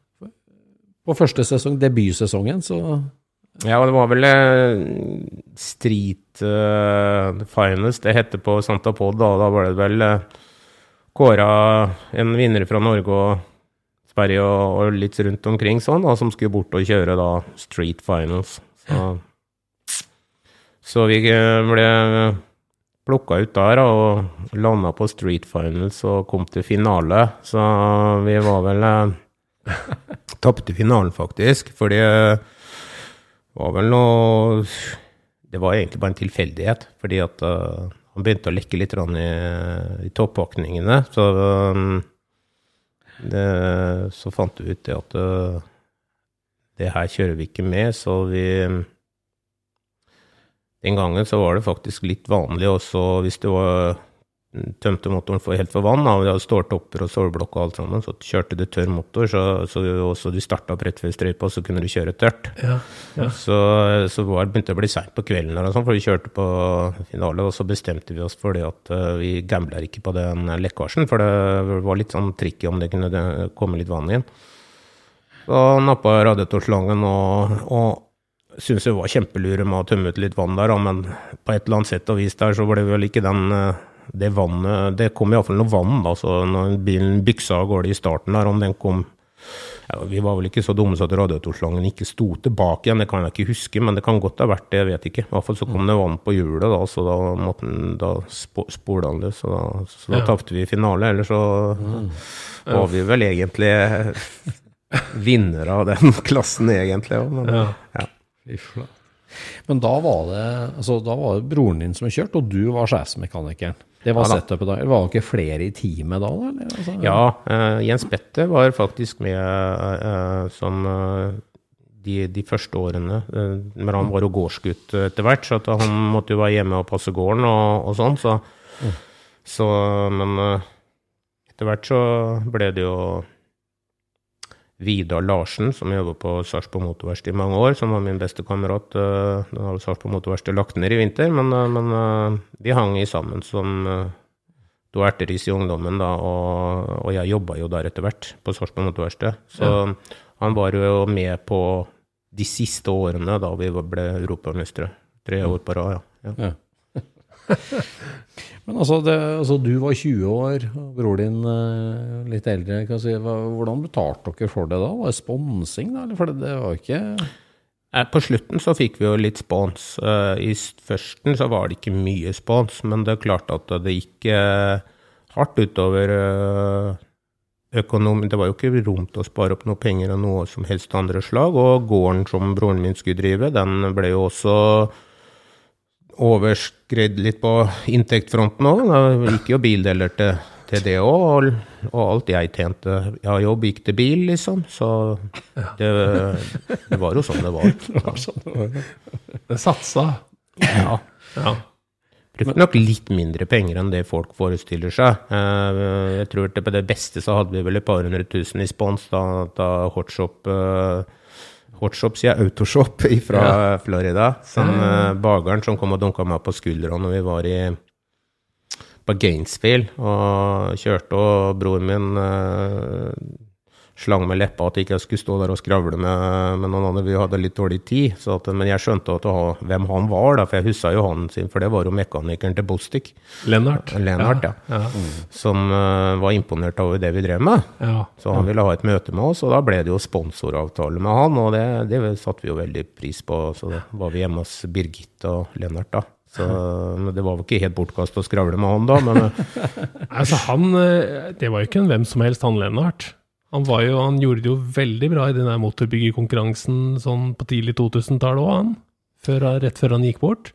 Speaker 3: på første sesong, debutsesongen, så
Speaker 5: Ja, det var vel eh, Street uh, Finals det heter på Santa Pod, da. Da var det vel uh, kåra en vinner fra Norge og Sverige og, og litt rundt omkring sånn, da, som skulle bort og kjøre da Street Finals. Så, så vi eh, ble plukka ut der da, og landa på Street Finals og kom til finale. Så vi var vel uh, Tapte finalen, faktisk, fordi eh, det var vel noe Det var egentlig bare en tilfeldighet, fordi at uh, han begynte å lekke litt i, i toppakningene. Så, um, så fant vi ut det at uh, det her kjører vi ikke med, så vi Den gangen så var det faktisk litt vanlig også hvis det var tømte motoren for, helt for vann, da, vi hadde ståltopper og stålblokk og alt sammen, så kjørte du tørr motor, så, så også du starta opp rett før strøypa, så kunne du kjøre tørt.
Speaker 2: Ja.
Speaker 5: Så, så var, det begynte å bli seint på kvelden, eller sånt, for vi kjørte på finale, og så bestemte vi oss for det at uh, vi gambler ikke på den lekkasjen, for det var litt sånn tricky om det kunne det- komme litt vann igjen. Så nappa radiatorslangen og, og syntes det var kjempelure med å tømme ut litt vann der, da, men på et eller annet sett og vis der så ble det vel ikke den eh, det vannet Det kom iallfall noe vann, da, så når bilen byksa av gårde i starten der, om den kom ja, Vi var vel ikke så dumme så at radiatorslangen ikke sto tilbake igjen, det kan jeg ikke huske, men det kan godt ha vært det, jeg vet ikke. I hvert fall så kom det vann på hjulet, da, så da måtte den, da spo- spola han det, så da, så da
Speaker 2: Ja.
Speaker 5: tapte vi finale. Eller så var vi vel egentlig vinnere av den klassen, egentlig. òg, Men,
Speaker 2: Ja.
Speaker 5: ja.
Speaker 3: Men da var det altså, da var det broren din som kjørte, og du var sjefsmekanikeren. Det var
Speaker 5: Ja
Speaker 3: setupet da. Eller var det ikke flere i teamet da? Altså,
Speaker 5: Ja, uh, Jens Petter var faktisk med uh, som uh, de, de første årene. men han var jo gårdsgutt etter hvert, så han måtte jo være hjemme og passe gården og, og sånn. Så, så Men etter hvert så ble det jo Vidar Larsen, som jobba på Sarpsborg Motorverksted i mange år, som var min beste kamerat. eh, Nå har Sarpsborg Motorverksted lagt ned i vinter, men, eh, men eh, vi hang i sammen som eh, to erteris i ungdommen, da, og, og jeg jobba jo der etter hvert, på Sarpsborg Motorverksted. Så han var jo med på de siste årene da vi ble europamestere. Tre år på rad, ja. ja.
Speaker 3: Men altså, det, altså, du var 20 år, og bror din eh, litt eldre. Kan si, hvordan betalte dere for det da? Var det sponsing, da? For det, det var ikke
Speaker 5: Eh, På slutten så fikk vi jo litt spons. Eh, I førsten så var det ikke mye spons, men det er klart at det gikk hardt utover økonomien. økonomi. Det var jo ikke rom til å spare opp noe penger av noe som helst andre slag. Og gården som broren min skulle drive, den ble jo også overskridd litt på inntektsfronten òg. Det gikk jo bildeler til, til det òg, og, og alt jeg tjente av jobb, gikk til bil, liksom. Så det, det var jo sånn det var.
Speaker 2: Det satsa.
Speaker 5: Ja.
Speaker 2: Ja.
Speaker 5: Brukte nok litt mindre penger enn det folk forestiller seg. Eh, Jeg tror at på det beste så hadde vi vel et par hundre tusen i spons da, da Hotshop uh, Hotshop sier Autoshop fra Florida. Som eh, bageren som kom og dunka meg på skuldra når vi var i på Gainesville og kjørte, og broren min eh, slang med leppa at jeg ikke skulle stå der og skravle med, med noen andre. Vi hadde litt dårlig tid. Så at, men jeg skjønte at, ha, hvem han var, da, for jeg huska jo han sin, for det var jo mekanikeren til Bostik.
Speaker 2: Lennart.
Speaker 5: Lennart, ja.
Speaker 2: Ja.
Speaker 5: Som uh, var imponert over det vi drev med.
Speaker 2: ja.
Speaker 5: Så han ville ha et møte med oss, og da ble det jo sponsoravtale med han, og det, det satte vi jo veldig pris på. Så da var vi hjemme hos Birgitte og Lennart, da. Så det var vel ikke helt bortkast å skravle med han da, men eh,
Speaker 2: Altså, han eh, Det var jo ikke en hvem som helst, han Lennart. Han, var jo, han gjorde det jo veldig bra i den der motorbyggerkonkurransen sånn på tidlig 2000-tallet òg, han. Før, rett før han gikk bort.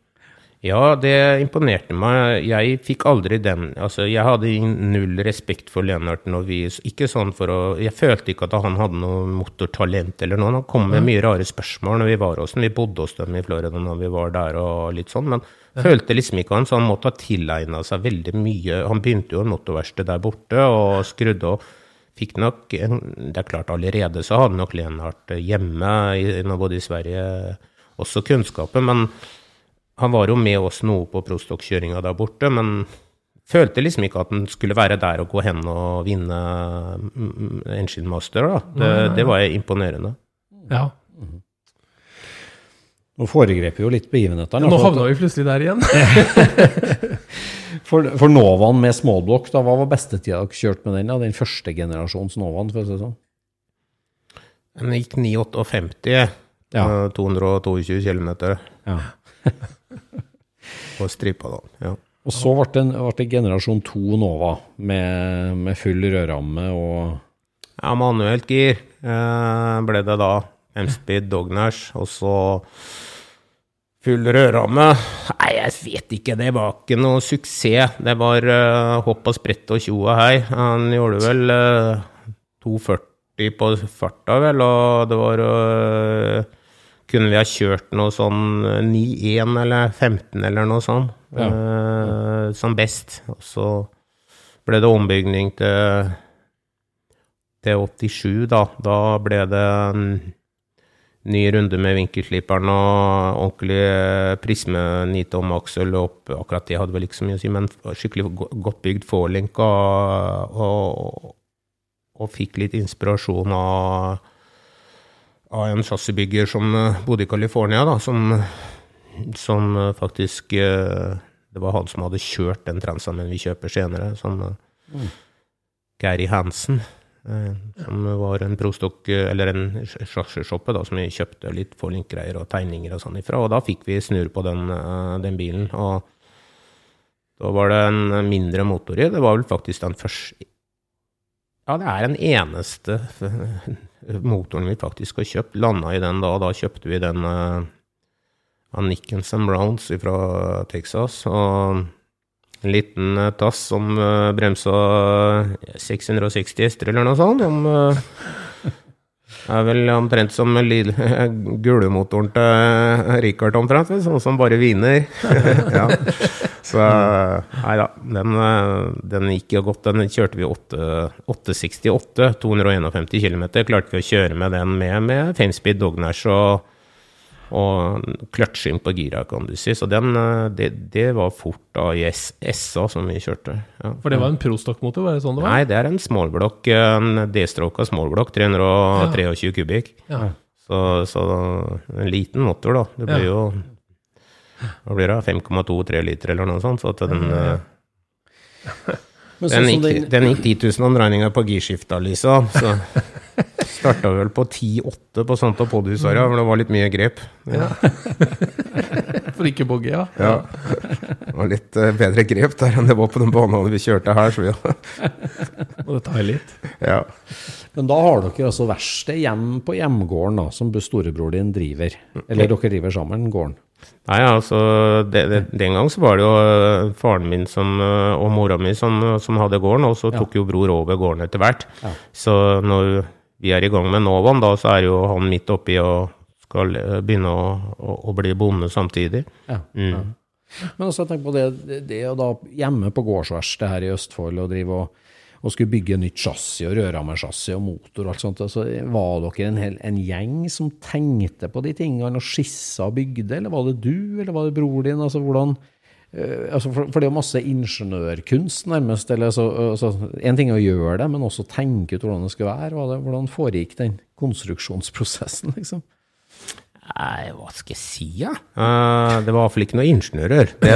Speaker 5: Ja, det imponerte meg. Jeg fikk aldri den Altså, jeg hadde null respekt for Lennart når vi Ikke sånn for å Jeg følte ikke at han hadde noe motortalent eller noe. Han kom med mye rare spørsmål når vi var hos ham. Vi bodde hos dem i Florida når vi var der og litt sånn, men følte liksom ikke han, så han måtte ha tilegna seg veldig mye. Han begynte jo en motorverksted der borte og skrudde og fikk nok en, Det er klart, allerede så hadde nok Lenhardt hjemme, i, både i Sverige, også kunnskapen, men han var jo med oss noe på prostokk-kjøringa der borte, men følte liksom ikke at han skulle være der og gå hen og vinne mm, Engine Master. da. Det, det var imponerende.
Speaker 2: Ja.
Speaker 3: Nå foregrep vi jo litt begivenhetene.
Speaker 2: Nå
Speaker 3: for
Speaker 2: havna vi plutselig der igjen.
Speaker 3: For, for Novaen med småblokk, da, hva var bestetida dere kjørte med den? da? Den første generasjons Novaen, for å si det sånn?
Speaker 5: Den gikk 9,58,
Speaker 3: Ja.
Speaker 5: eh, 222 km
Speaker 3: Ja.
Speaker 5: og stripa, da. Ja.
Speaker 3: Og så ble det, ble det generasjon 2 Nova, med, med full rødramme og
Speaker 5: ja, manuelt gir eh, ble det da. M-speed, Dognash, og så full rødramme. Nei, jeg vet ikke, det var ikke noe suksess. Det var uh, hopp og sprett og tjo og hei. Han gjorde vel uh, 2,40 på farta, vel, og det var uh, Kunne vi ha kjørt noe sånn 9-1 eller 15 eller noe sånt,
Speaker 3: Ja.
Speaker 5: eh, som best. Og så ble det ombygning til til 87, da. Da ble det en ny runde med vinkelsliperen og ordentlig eh, prisme nitom-aksel opp. Akkurat det hadde vel ikke så mye å si, men skikkelig godt bygd forlink og, og, og fikk litt inspirasjon av, av en chassisbygger som eh, bodde i California, da, som, som eh, faktisk Det var han som hadde kjørt den Transamen vi kjøper senere, som mm. Gary Hansen. Eh, Som var en prostokk, eller en sjasjeshoppe som vi kjøpte litt forlinkgreier og tegninger og sånn ifra. Og da fikk vi snurr på den, eh, den bilen. Og da var det en mindre motor i. Det var vel faktisk den første Ja, det er den eneste motoren vi faktisk har kjøpt. Landa i den da, og da kjøpte vi den av Nickens and Browns fra Texas. Og en liten eh, tass som eh, bremsa 660 hester eller noe sånt. Eh, er vel omtrent som gulemotoren til Richard omtrent, sånn som bare viner. ja. Så nei da, den, eh, den gikk jo godt. Den kjørte vi 8, 868, 251 km. Klarte vi å kjøre med den med, med femspeed dognash og Og kløtsjing på gira, kan du si. Så den, eh, det, det var fort da i SA som vi kjørte. Ja.
Speaker 2: For det var en prostokkmotor? var det sånn det var?
Speaker 5: Nei, det er en smallblokk, en D-stroka smallblokk, 323 kubikk.
Speaker 2: Ja.
Speaker 5: Så, så en liten motor, da. Det blir
Speaker 2: Ja.
Speaker 5: jo Hva blir det? 5,2-3 liter eller noe sånt. Så at den, eh, den, gikk,
Speaker 3: den,
Speaker 5: gikk 10 000 omdreininger på girskifta, liksom. Så starta vel på 10-8 på Santa Podhusarja, for det var litt mye grep.
Speaker 2: For ikke bogge, ja.
Speaker 5: Ja. Det var litt eh, bedre grep der enn det var på den banen vi kjørte her. Så vi,
Speaker 2: Og det tar litt.
Speaker 5: ja.
Speaker 3: men da har dere altså verksted hjem på hjemgården, da, som storebror din driver. Eller dere driver sammen gården.
Speaker 5: Nei, altså, det, det, Den gang så var det jo øh, faren min som, øh, og mora mi som, som hadde gården, og så tok jo bror over gården etter hvert.
Speaker 3: Ja.
Speaker 5: Så når vi er i gang med Novan, da, så er jo han midt oppi og skal øh, begynne å, å, å bli bonde samtidig.
Speaker 3: Ja.
Speaker 5: Mm.
Speaker 3: ja. Men også tenk på det, det, å da hjemme på gårdsverkstedet her i Østfold og drive og, og skulle bygge nytt chassis og rørhammerchassis og motor og alt sånt, altså, var dere en, hel, en gjeng som tenkte på de tingene og skissa og bygde, eller var det du, eller var det bror din? Altså, hvordan, eh, altså, for, for det er jo masse ingeniørkunst, nærmest. eller altså, altså, En ting er å gjøre det, men også tenke ut hvordan det skal være. Hva det, hvordan foregikk den konstruksjonsprosessen, liksom?
Speaker 5: Nei, hva skal jeg si, ja? Uh, det var iallfall ikke noen ingeniører. Det,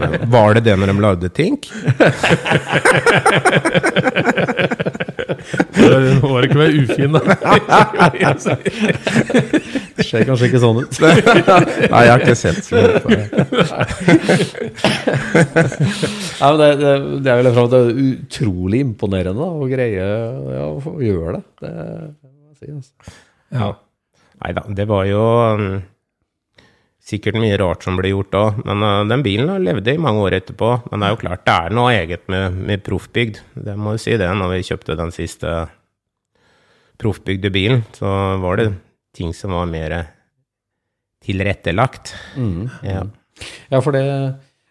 Speaker 5: det, var det det når de lagde ting?
Speaker 2: Nå var det ikke mer ufin, da.
Speaker 3: Det ser kanskje ikke sånn ut.
Speaker 5: Nei, jeg har ikke sett så mye på det.
Speaker 3: Men det, det, det er vel fram til utrolig imponerende å greie ja, å gjøre det. Det må jeg si. Altså.
Speaker 5: Ja. Nei da, det var jo um, sikkert mye rart som ble gjort da. Men uh, den bilen har levde i mange år etterpå. Men det er jo klart, det er noe eget med, med proffbygd. Det må jo si det. Når vi kjøpte den siste proffbygde bilen, så var det ting som var mer tilrettelagt. Ja.
Speaker 3: Ja, for det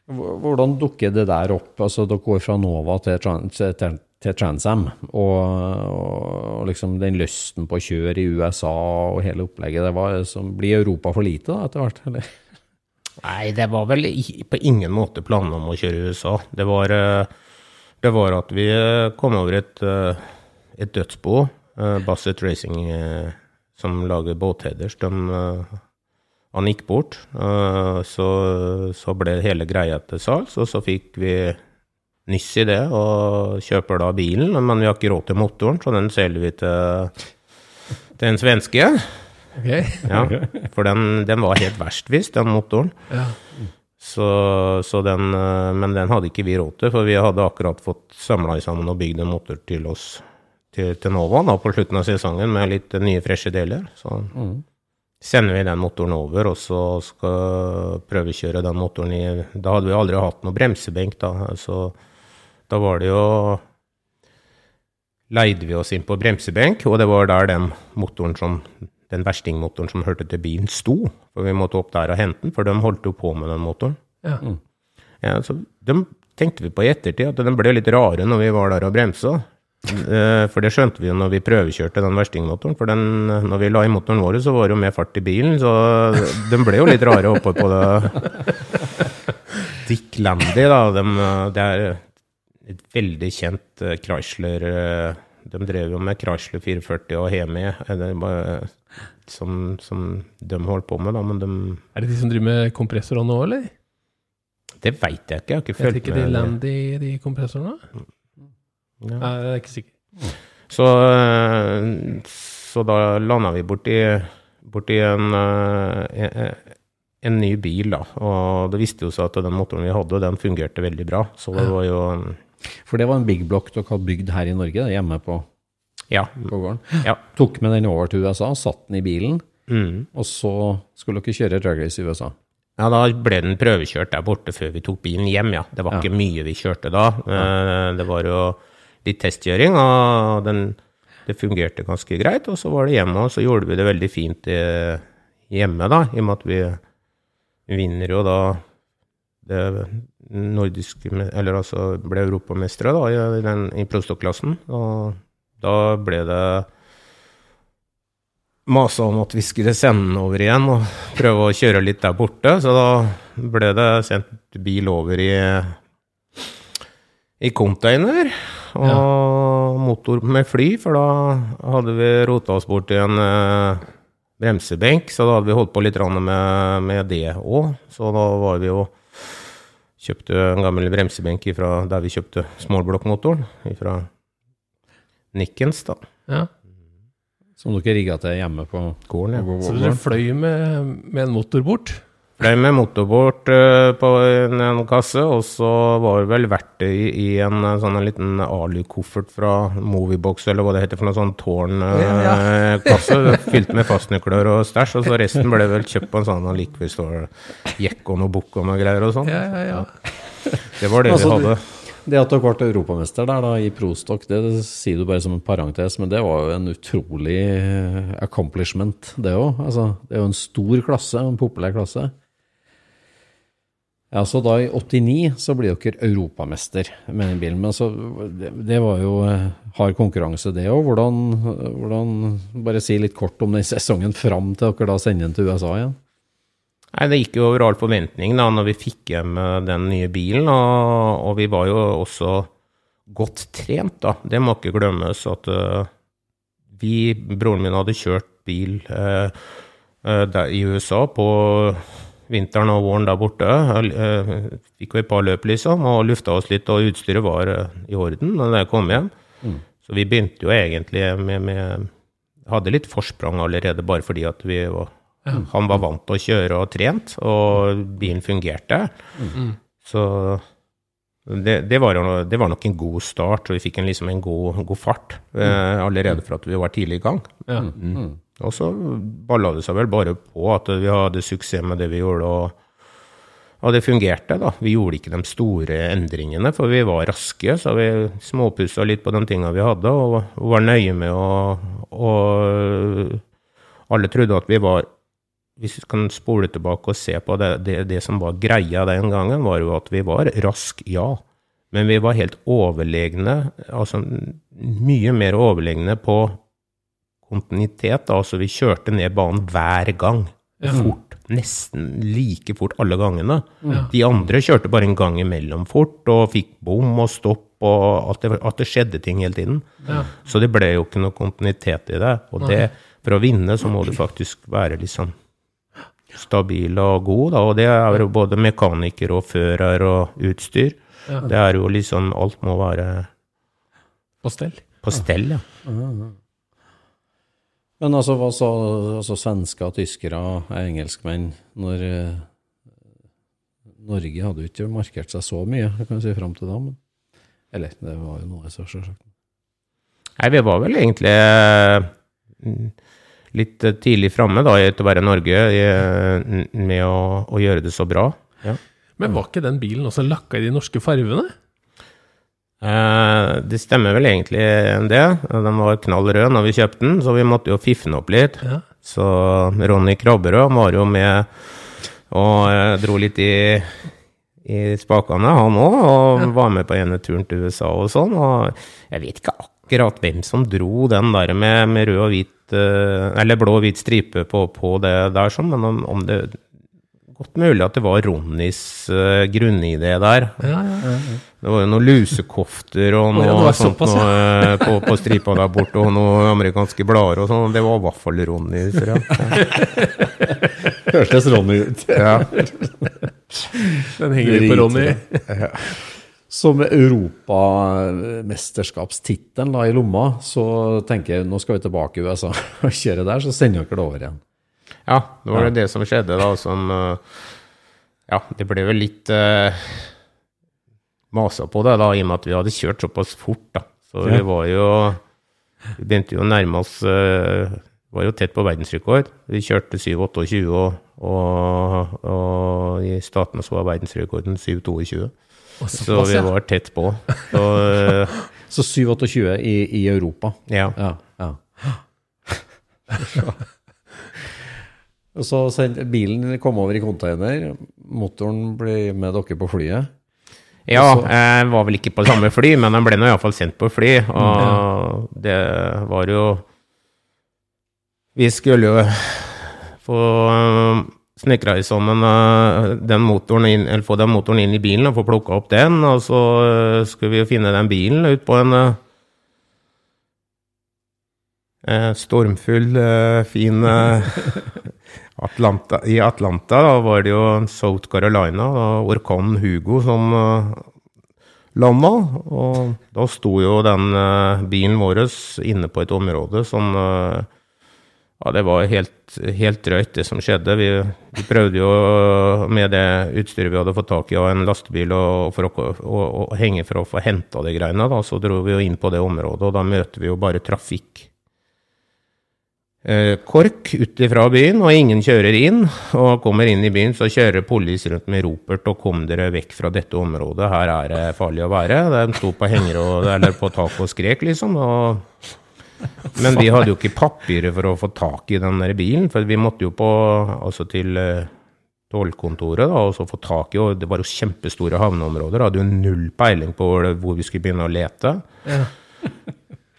Speaker 3: Hvordan dukker det der opp? Altså, dere går fra Nova til, til, til, Transam, og, og liksom den lysten på å kjøre i USA og hele opplegget, det var som Blir Europa for lite da, etter hvert? Eller?
Speaker 5: Nei, det var vel på ingen måte planen om å kjøre i USA. Det var, eh, det var at vi eh, kom over et, eh, et dødsbo, Basset Racing, som lager båtheaders. De, han gikk bort, så, så ble hele greia til salgs, og så fikk vi nyss i det, og kjøper da bilen, men vi har ikke råd til motoren, så den selger vi til, til en svenske.
Speaker 2: Okay.
Speaker 5: Ja, for den, den var helt verst visst, den motoren.
Speaker 2: Ja.
Speaker 5: Så, så den, eh, men den hadde ikke vi råd til, for vi hadde akkurat fått samla sammen og bygd en motor til oss til, til Nova da, på slutten av sesongen med litt nye, freshe deler. Så sender vi den motoren over, og så skal prøvekjøre den motoren i Da hadde vi aldri hatt noe bremsebenk, da. Så da var det jo Leide vi oss inn på bremsebenk, og det var der den motoren som den verstingmotoren som hørte til bilen, sto. For vi måtte opp der og hente den, for de holdt jo på med den motoren.
Speaker 2: Ja.
Speaker 5: Ja, så de tenkte vi på i ettertid, at den ble litt rare når vi var der og bremsa. Eh, For det skjønte vi jo når vi prøvekjørte den verstingmotoren. For den, når vi la i motoren vår, så var det jo mer fart i bilen, så de ble jo litt rare oppe på det. Dick Landy, da. De, det er et veldig kjent eh, Chrysler eh, De drev jo med Chrysler 440 og Hemi, eh, som, som de holdt på med, da. Men de
Speaker 2: Er det de som driver med kompressorer nå, eller?
Speaker 5: Det veit jeg ikke. Jeg har ikke
Speaker 2: Heter
Speaker 5: det
Speaker 2: ikke de
Speaker 5: med.
Speaker 2: Landy, de kompressorene?
Speaker 5: Ja.
Speaker 2: Nei, jeg er ikke sikker.
Speaker 5: Så, så da landa vi borti, borti en, en, en ny bil, da. Og det viste jo seg at den motoren vi hadde, den fungerte veldig bra. Så det var jo
Speaker 3: For det var en big block dere hadde bygd her i Norge, hjemme på,
Speaker 5: Ja.
Speaker 3: på gården.
Speaker 5: ja.
Speaker 3: Tok med den over til USA, satt den i bilen,
Speaker 5: Mm.
Speaker 3: og så skulle dere kjøre dragrace i USA.
Speaker 5: Ja, da ble den prøvekjørt der borte før vi tok bilen hjem, ja. Det var
Speaker 3: Ja.
Speaker 5: ikke mye vi kjørte da. Eh, Det var jo litt testkjøring, og den, det fungerte ganske greit. Og så var det hjemme, og så gjorde vi det veldig fint eh, hjemme, da, i og med at vi vinner jo da det nordiske Eller altså ble europamestere, da, i, den- i prostokklassen. Og da ble det masa om at vi skulle sende den over igjen og prøve å kjøre litt der borte. Så da ble det sendt bil over i, i container og motor med fly, for da hadde vi rota oss bort i en eh, bremsebenk, så da hadde vi holdt på litt med, med det òg. Så da var vi jo Kjøpte en gammel bremsebenk fra der vi kjøpte smallblokkmotoren, fra Nikkens, da.
Speaker 2: Ja.
Speaker 3: Som dere rigga til hjemme på
Speaker 5: Gården, ja.
Speaker 2: Så dere fløy med, med en motor bort?
Speaker 5: Fløy med motorbåt uh, på en, en, kasse, og så var det vel verktøy i, i en uh, sånn en liten alukoffert fra Moviebox, eller hva det heter for noe sånn tårnkasse, Ja, ja. fylt med fastnøkler og stæsj, og så resten ble vel kjøpt på en sånn likvis jekk og noe bukk og noe greier og sånn.
Speaker 2: Ja, ja, ja.
Speaker 5: Det var det
Speaker 3: altså,
Speaker 5: vi hadde.
Speaker 3: Det at dere ble europamester der da, i prostock, det, det sier du bare som en parentes, men det var jo en utrolig accomplishment, det òg. Altså, det er jo en stor klasse, en populær klasse. Ja, så da i 89 så blir dere europamester med den bilen. Men så, det, det var jo hard konkurranse, det òg. Hvordan, hvordan, Bare si litt kort om den sesongen fram til dere da sender den til USA igjen.
Speaker 5: Nei, Det gikk jo over all forventning da når vi fikk hjem den nye bilen. Og, og vi var jo også godt trent, da. Det må ikke glemmes at uh, vi, broren min, hadde kjørt bil uh, uh, i USA på vinteren og våren der borte. Fikk jo et par løp, liksom, og lufta oss litt, og utstyret var i orden da jeg kom hjem. Mm. Så vi begynte jo egentlig med, med Hadde litt forsprang allerede, bare fordi at vi var ja. Han var vant til å kjøre og trent, og bilen fungerte. Mm. Så det, det, var, det, var, nok en god start, og vi fikk en, liksom en god, god fart eh, allerede for at vi var tidlig i gang. Ja. Mm. Og så balla det seg vel bare på at vi hadde suksess med det vi gjorde, og, og det fungerte. da. Vi gjorde ikke de store endringene, for vi var raske, så vi småpussa litt på de tinga vi hadde, og, og, var nøye med å Og alle trodde at vi var hvis vi kan spole tilbake og se på det, det, det, som var greia den gangen, var jo at vi var raske, ja. Men vi var helt overlegne, altså mye mer overlegne på kontinuitet. Altså vi kjørte ned banen hver gang. Ja. Fort. Nesten like fort alle gangene. Ja. De andre kjørte bare en gang imellom fort, og fikk bom og stopp, og at det, at det skjedde ting hele tiden. Ja. Så det ble jo ikke noe kontinuitet i det. Og det, for å vinne så må du faktisk være litt sånn stabil og god, da. Og det er jo både mekaniker og fører og utstyr. Ja. Det er jo liksom Alt må være
Speaker 2: På stell?
Speaker 5: På stell, ja.
Speaker 3: Men altså, hva sa altså, svensker, tyskere, engelskmenn når eh, Norge hadde jo ikke markert seg så mye, kan kan si, fram til da. Men, eller, det var jo noe, så selvsagt.
Speaker 5: Nei, vi var vel egentlig eh, litt eh, tidlig framme til å være Norge med å, å, gjøre det så bra. Ja.
Speaker 2: Men var ikke den bilen også lakka i de norske farvene?
Speaker 5: Eh, det stemmer vel egentlig det. Den var knall rød når vi kjøpte den, så vi måtte jo fiffe den opp litt. Ja. Så Ronny Krabberød var jo med og eh, dro litt i, i spakene, han òg, og ja. var med på ene turen til USA og sånn. Og jeg vet ikke akkurat hvem som dro den der med, med rød og hvit Eh, eller blå og hvit stripe på, på, det der, sånn, men om, om det Godt mulig at det var Ronnys uh, grunnidé der. Ja, ja, ja. Det var jo noen lusekofter og noe oh, sånt noe, uh, på, på, stripa der borte, og noen amerikanske blader og sånn. Det var i hvert fall Ronny. Ja.
Speaker 3: Hørtes Ronny ut. ja.
Speaker 2: Den henger på Ronny. Ja
Speaker 3: som europamesterskapstittelen i lomma, så tenker jeg nå skal vi tilbake i USA og kjøre der, så sender dere det over igjen.
Speaker 5: Ja, det var det det som skjedde, da, som eh, Ja, det ble vel litt uh, masa på det, da, i og med at vi hadde kjørt såpass fort, da. Så vi var jo Vi begynte jo å nærme oss uh, Var jo tett på verdensrekord. Vi kjørte 7,28, og, og, og i statene så var verdensrekorden 7,22. Så vi var tett på.
Speaker 3: Så, uh, så 7-28 i, i, Europa?
Speaker 5: Ja.
Speaker 3: ja, ja. Og så bilen kom over i container, motoren ble med dere på flyet?
Speaker 5: Ja, jeg var vel ikke på samme fly, men den ble nå iallfall sendt på fly. Og det var jo Vi skulle jo få snekra i sammen uh, den motoren inn, eller få den motoren inn i bilen og få plukka opp den. Og så uh, skulle vi jo finne den bilen ut på en eh, stormfull, uh, fin uh, Atlanta, I Atlanta da var det jo South Carolina, da, orkanen Hugo, som landa. Og da sto jo den bilen vår inne på et område som Ja, det var helt, helt drøyt, det som skjedde. Vi, vi, prøvde jo med det utstyret vi hadde fått tak i av en lastebil, og for å, å, å henge for å få henta de greiene. Da. Så dro vi jo inn på det området, og da møter vi jo bare trafikk Eh, KORK ut ifra byen, og ingen kjører inn. Og kommer inn i byen, så kjører politiet rundt med ropert og 'kom dere vekk fra dette området, her er det farlig å være'. De sto på hengere og, eller på taket og skrek, liksom. Og, men vi hadde jo ikke papirer for å få tak i den der bilen, for vi måtte jo på, altså til uh, tollkontoret og så få tak i, og det var jo kjempestore havneområder. Hadde jo null peiling på hvor vi skulle begynne å lete. Ja.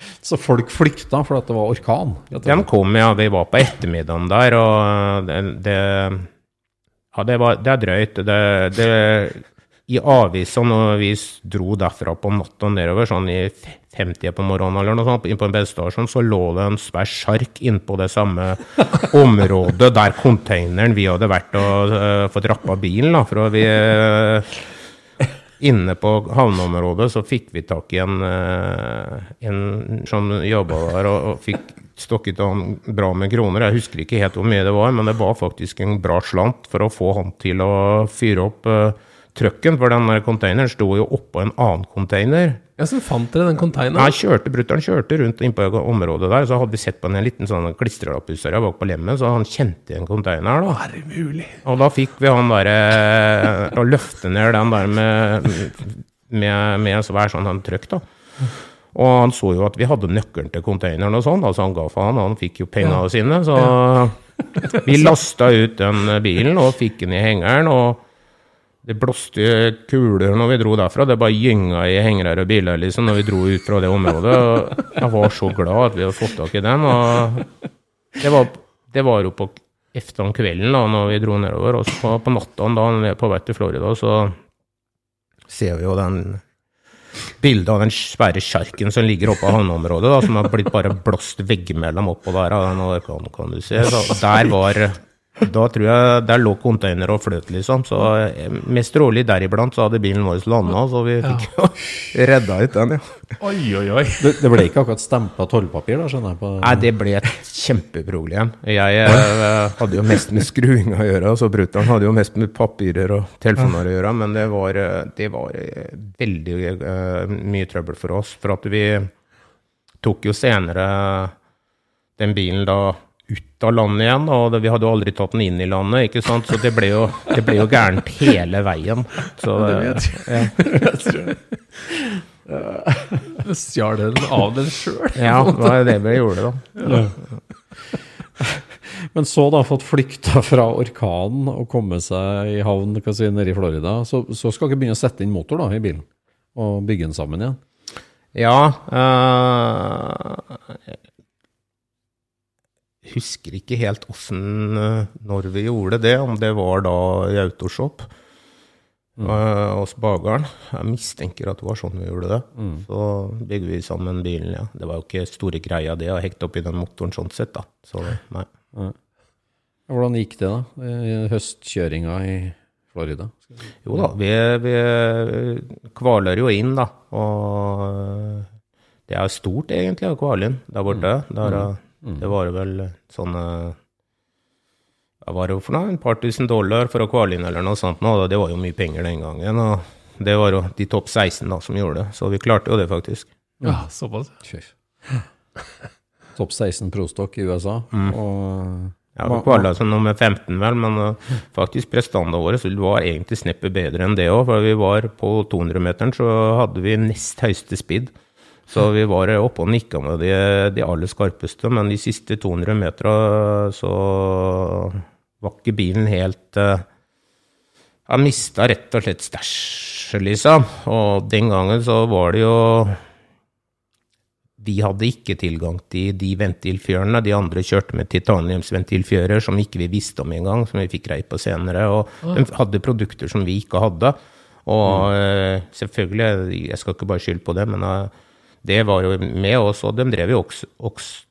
Speaker 3: Så folk flykta for at det var orkan?
Speaker 5: De kom, ja. Vi var på ettermiddagen der, og det, det Ja, det, var, det er drøyt. Det, det, I avisa når vi dro derfra på natta nedover, sånn i 50 på morgenen eller noe sånt, på en bensinstasjon, så lå det en svær sjark innpå det samme området der containeren vi hadde vært og uh, fått rappa bilen, da, for vi uh, Inne på havneområdet så fikk vi tak i en, eh, en som jobba der, og, og fikk stokket han bra med kroner. Jeg husker ikke helt hvor mye det var, men det var faktisk en bra slant for å få han til å fyre opp uh, trucken, for den containeren sto jo oppå en annen container.
Speaker 2: Ja, Så fant dere den containeren?
Speaker 5: Nei, kjørte, Brutter'n kjørte rundt inn på området der. Så hadde vi sett på en liten sånn klistrelapp bak på lemmen, så han kjente igjen containeren.
Speaker 2: da. Er det mulig?
Speaker 5: Og da fikk vi han derre Å løfte ned den der med, med, med svær sånn han trykk, da. Og han så jo at vi hadde nøkkelen til containeren og sånn, altså han ga faen. Han fikk jo penga ja. sine. Så ja. vi lasta ut den bilen og fikk den i hengeren. og det blåste kuler når vi dro derfra. Det bare gynga i hengere og biler liksom, når vi dro ut fra det området. Og jeg var så glad at vi hadde fått tak i den. Og det var, det var jo på etter kvelden da når vi dro nedover. Og på, på natta da vi er på vei til Florida, så ser vi jo den bildet av den svære sjarken som ligger oppe av havneområdet, som har blitt bare blåst veggimellom oppå der av den orkanen, kan du se. Så der var da tror jeg der lå container og fløt, liksom. Så eh, mest rolig deriblant så hadde bilen vår landa, så vi fikk jo redda ut den, ja.
Speaker 2: Oi, oi, oi.
Speaker 3: Det, det ble ikke akkurat stempla tollpapir, da, skjønner jeg? På...
Speaker 5: Nei, det ble et kjempeproblem. Jeg eh, hadde jo mest med skruing å gjøre, så brutter'n hadde jo mest med papirer og telefoner å gjøre, men det var, eh, det var veldig uh, mye trøbbel for oss. For at vi tok jo senere den bilen da ut av landet igjen, og vi hadde jo aldri tatt den inn i landet, ikke sant? så det ble jo, det ble jo gærent hele veien. Så, det vet
Speaker 2: jeg. Ja. Stjal den av den sjøl?
Speaker 5: Ja, det var det vi gjorde, da. Ja.
Speaker 3: Men så, da, fått flykta fra orkanen og komme seg i havn si, nede i Florida, så, så skal dere begynne å sette inn motor da, i bilen og bygge den sammen igjen?
Speaker 5: Ja. Øh, husker ikke helt åssen eh, Når vi gjorde det, om det var da i Autoshop mm. uh, hos bageren. Jeg mistenker at det var sånn vi gjorde det. Mm. Så bygde vi sammen bilen, ja. Det var jo ikke store greia det å hekte opp i den motoren sånn sett, da. Så nei. Ja.
Speaker 3: Hvordan gikk det, da? I høstkjøringa i Florida?
Speaker 5: Jo da, vi, vi kvaler jo inn, da. Og det er stort, egentlig, å kvale inn der borte. Mm. Der, mm. Mm. Det var vel sånne Hva var det for noe? En par tusen dollar for å kvale inn eller noe sånt. Nå, det var jo mye penger den gangen. Og det var jo de topp 16 da som gjorde det. Så vi klarte jo det, faktisk.
Speaker 2: Ja, såpass.
Speaker 3: topp 16 prostokk i USA.
Speaker 5: Mm. og... Ja, vi kvala som nummer 15, vel, men uh, faktisk prestanda våre var egentlig sneppet bedre enn det òg. For vi var på 200-meteren, så hadde vi nest høyeste speed. Så vi var oppe og nikka med de, de, aller skarpeste, men de siste 200 metera så var ikke bilen helt uh, Jeg mista rett og slett stæsjet, liksom. Og den gangen så var det jo vi hadde ikke tilgang til de ventilfjørene. De andre kjørte med titaniumsventilfjører som ikke vi visste om engang, som vi fikk greie på senere. Og de hadde produkter som vi ikke hadde. Og eh, selvfølgelig, jeg skal ikke bare skylde på det, men eh, det var jo med oss, og de drev jo også, også,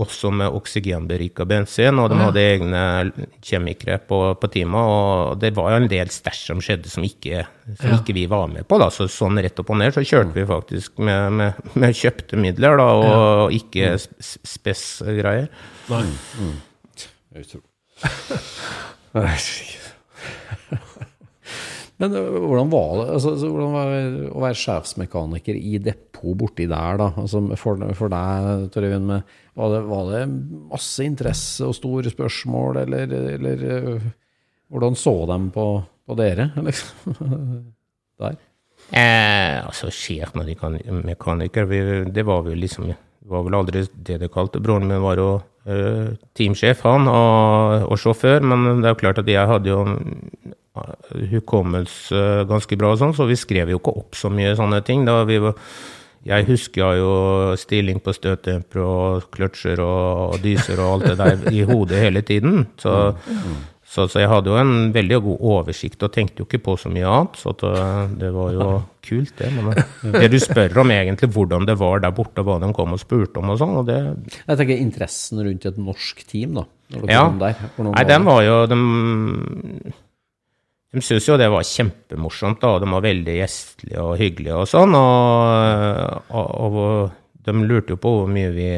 Speaker 5: også med oksygenberika bensin, og de hadde egne kjemikere på, på teamet, og det var jo en del stæsj som skjedde som ikke, som
Speaker 2: Ja.
Speaker 5: ikke vi var med på, da, så sånn rett opp og ned så kjørte vi faktisk med, med, med kjøpte midler, da, og ikke s- spes-greier.
Speaker 2: Nei.
Speaker 3: Men hvordan var det altså, altså, hvordan var det å være sjefsmekaniker i depot borti der, da? Altså, for, for deg, Torjevin, var, var det masse interesse og store spørsmål, eller, eller hvordan så de på, på dere, liksom? Der?
Speaker 5: Eh, altså, sjefmekaniker, det var vel liksom Det var vel aldri det det kalte. Broren min var jo eh, teamsjef, han, og, og sjåfør, men det er jo klart at jeg hadde jo hukommelse ganske bra og sånn, så vi skrev jo ikke opp så mye sånne ting. Da vi var jeg husker jo stilling på støtdemper og kløtsjer og, dyser og alt det der i hodet hele tiden. Så, så, så jeg hadde jo en veldig god oversikt og tenkte jo ikke på så mye annet. Så øh, det var jo kult, det. Men øh, det du spør om egentlig hvordan det var der borte, hva de kom og spurte om og sånn, og det
Speaker 3: Jeg tenker interessen rundt et norsk team, da.
Speaker 5: Ja.
Speaker 3: der.
Speaker 5: Nei, den var jo De, de syntes jo det var kjempemorsomt, da. og De var veldig gjestlige og hyggelige og sånn. Og, og, og de lurte jo på hvor mye vi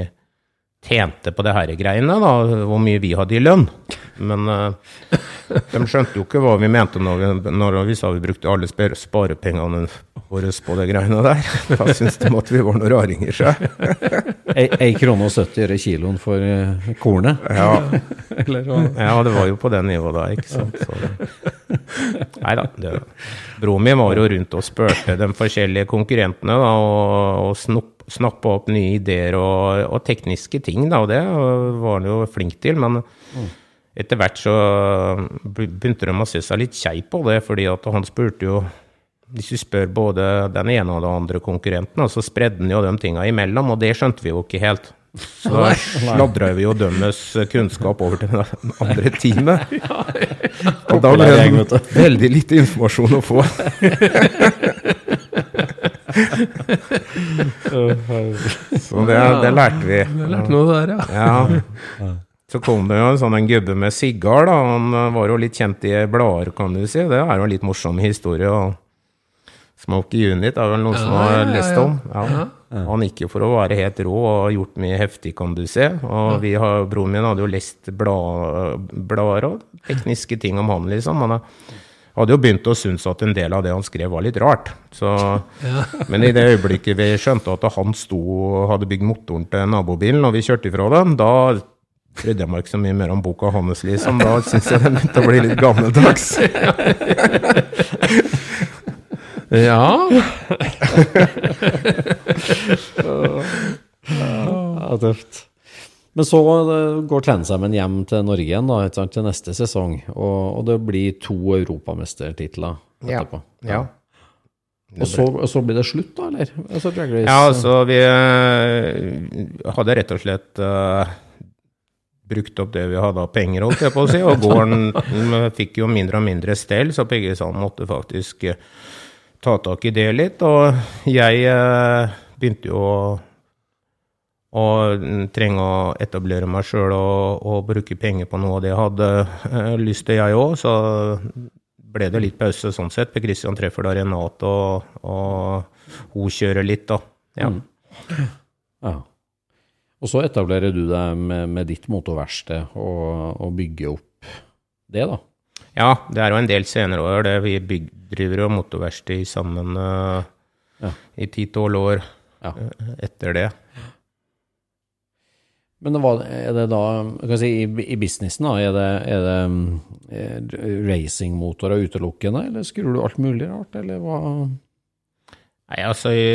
Speaker 5: tjente på det her greiene, da. Hvor mye vi hadde i lønn. Men uh, de skjønte jo ikke hva vi mente når når vi sa vi brukte alle sparepengene våre på de greiene der. Da syntes de at vi var noen raringer, sjøl.
Speaker 3: Ei- krone og 70 øre kiloen for uh, kornet?
Speaker 5: Ja.
Speaker 3: Eller?
Speaker 5: Ja, det var jo på det nivået da, ikke sant. Så, nei da. Det, broren min var jo rundt og spurte de forskjellige konkurrentene da, og, og snopp, snappa opp nye ideer og, og tekniske ting, da, og det var han jo flink til. Men etter hvert så begynte de å se seg litt kjei på det, fordi at han spurte jo hvis du spør både den ene og den andre konkurrenten, så spredde han jo de tinga imellom, og det skjønte vi jo ikke helt. Så sladra vi jo dømmes kunnskap over til det andre teamet. Og da ble det veldig lite informasjon å få. Så det, det lærte vi.
Speaker 2: Jeg lærte noe der, ja.
Speaker 5: Ja. Så kom det jo en sånn en gubbe med sigar, da. Han eh, var jo litt kjent i blader, kan du si. Det er jo en litt morsom historie. og Smokey Unit er vel noe som har
Speaker 2: ja, ja,
Speaker 5: lest om. Ja. Han gikk jo for å være helt rå og har gjort mye heftig, kan du se. Og vi har, broren min hadde jo lest blad, blader og tekniske ting om han, liksom. Han hadde jo begynt å synes at en del av det han skrev var litt rart. Så, Men i det øyeblikket vi skjønte at han sto og hadde bygd motoren til nabobilen, og vi kjørte ifra den, da brydde jeg meg ikke så mye mer om boka hans, liksom. Da syns jeg den begynte å bli litt gammeldags.
Speaker 2: Ja,
Speaker 3: Ja, tøft. Men så eh, går Clansamen hjem til Norge igjen da, ikke sant, til neste sesong, og, og det blir to europamestertitler
Speaker 5: Ja.
Speaker 3: etterpå.
Speaker 5: Ja.
Speaker 3: Og så, og så blir det slutt, da, eller? Altså, Race,
Speaker 5: Ja, altså vi eh, hadde rett og slett uh, brukt opp det vi hadde av penger, holdt jeg på å si, og gården fikk jo mindre og mindre stell, så begge sammen måtte faktisk uh, ta tak i det litt. Og jeg uh, begynte jo å, å trenger å etablere meg sjøl og, og bruke penger på noe av det jeg hadde eh, lyst til, jeg òg. Så ble det litt pause sånn sett. Per Christian treffer da Renate, og, og hun kjører litt, da. Ja.
Speaker 3: Ja. Og så etablerer du deg med, med ditt motorverksted og, og bygger opp det, da.
Speaker 5: ja, det er jo en del senere år. Det vi bygg, driver jo motorverksted sammen uh,
Speaker 3: Ja.
Speaker 5: i ti-tolv år
Speaker 3: Ja.
Speaker 5: eh, etter det.
Speaker 3: Men hva, er det da kan si, i, i businessen, da, er det, er det mm, eh, racingmotorer utelukkende, eller skrur du alt mulig rart, eller hva?
Speaker 5: Nei, altså i,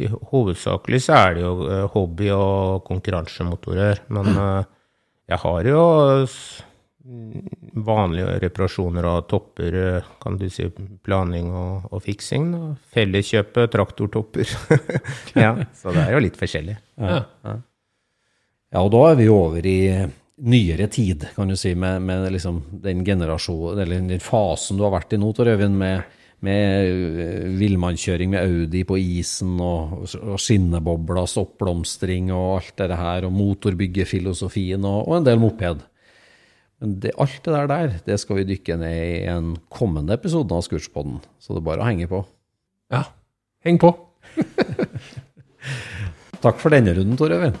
Speaker 5: i Hovedsakelig så er det jo eh, hobby- og konkurransemotorer. Men eh, jeg har jo vanlige reparasjoner av topper, kan du si planing og, og fiksing. Felleskjøpe traktortopper. ja, så det er jo litt forskjellig.
Speaker 3: Ja. Ja. Ja, og da er vi over i nyere tid, kan du si, med, med liksom den generasjonen, eller den fasen du har vært i nå, Tor Øyvind, med, med eh, villmannskjøring med Audi på isen og, og skinnebobler, oppblomstring og alt det her, og motorbyggefilosofien og, og en del moped. Men det, alt det der der, det skal vi dykke ned i en kommende episode av Scootspodden. Så det er bare å henge på.
Speaker 2: Ja, heng på.
Speaker 3: takk for denne runden, Tor Øyvind.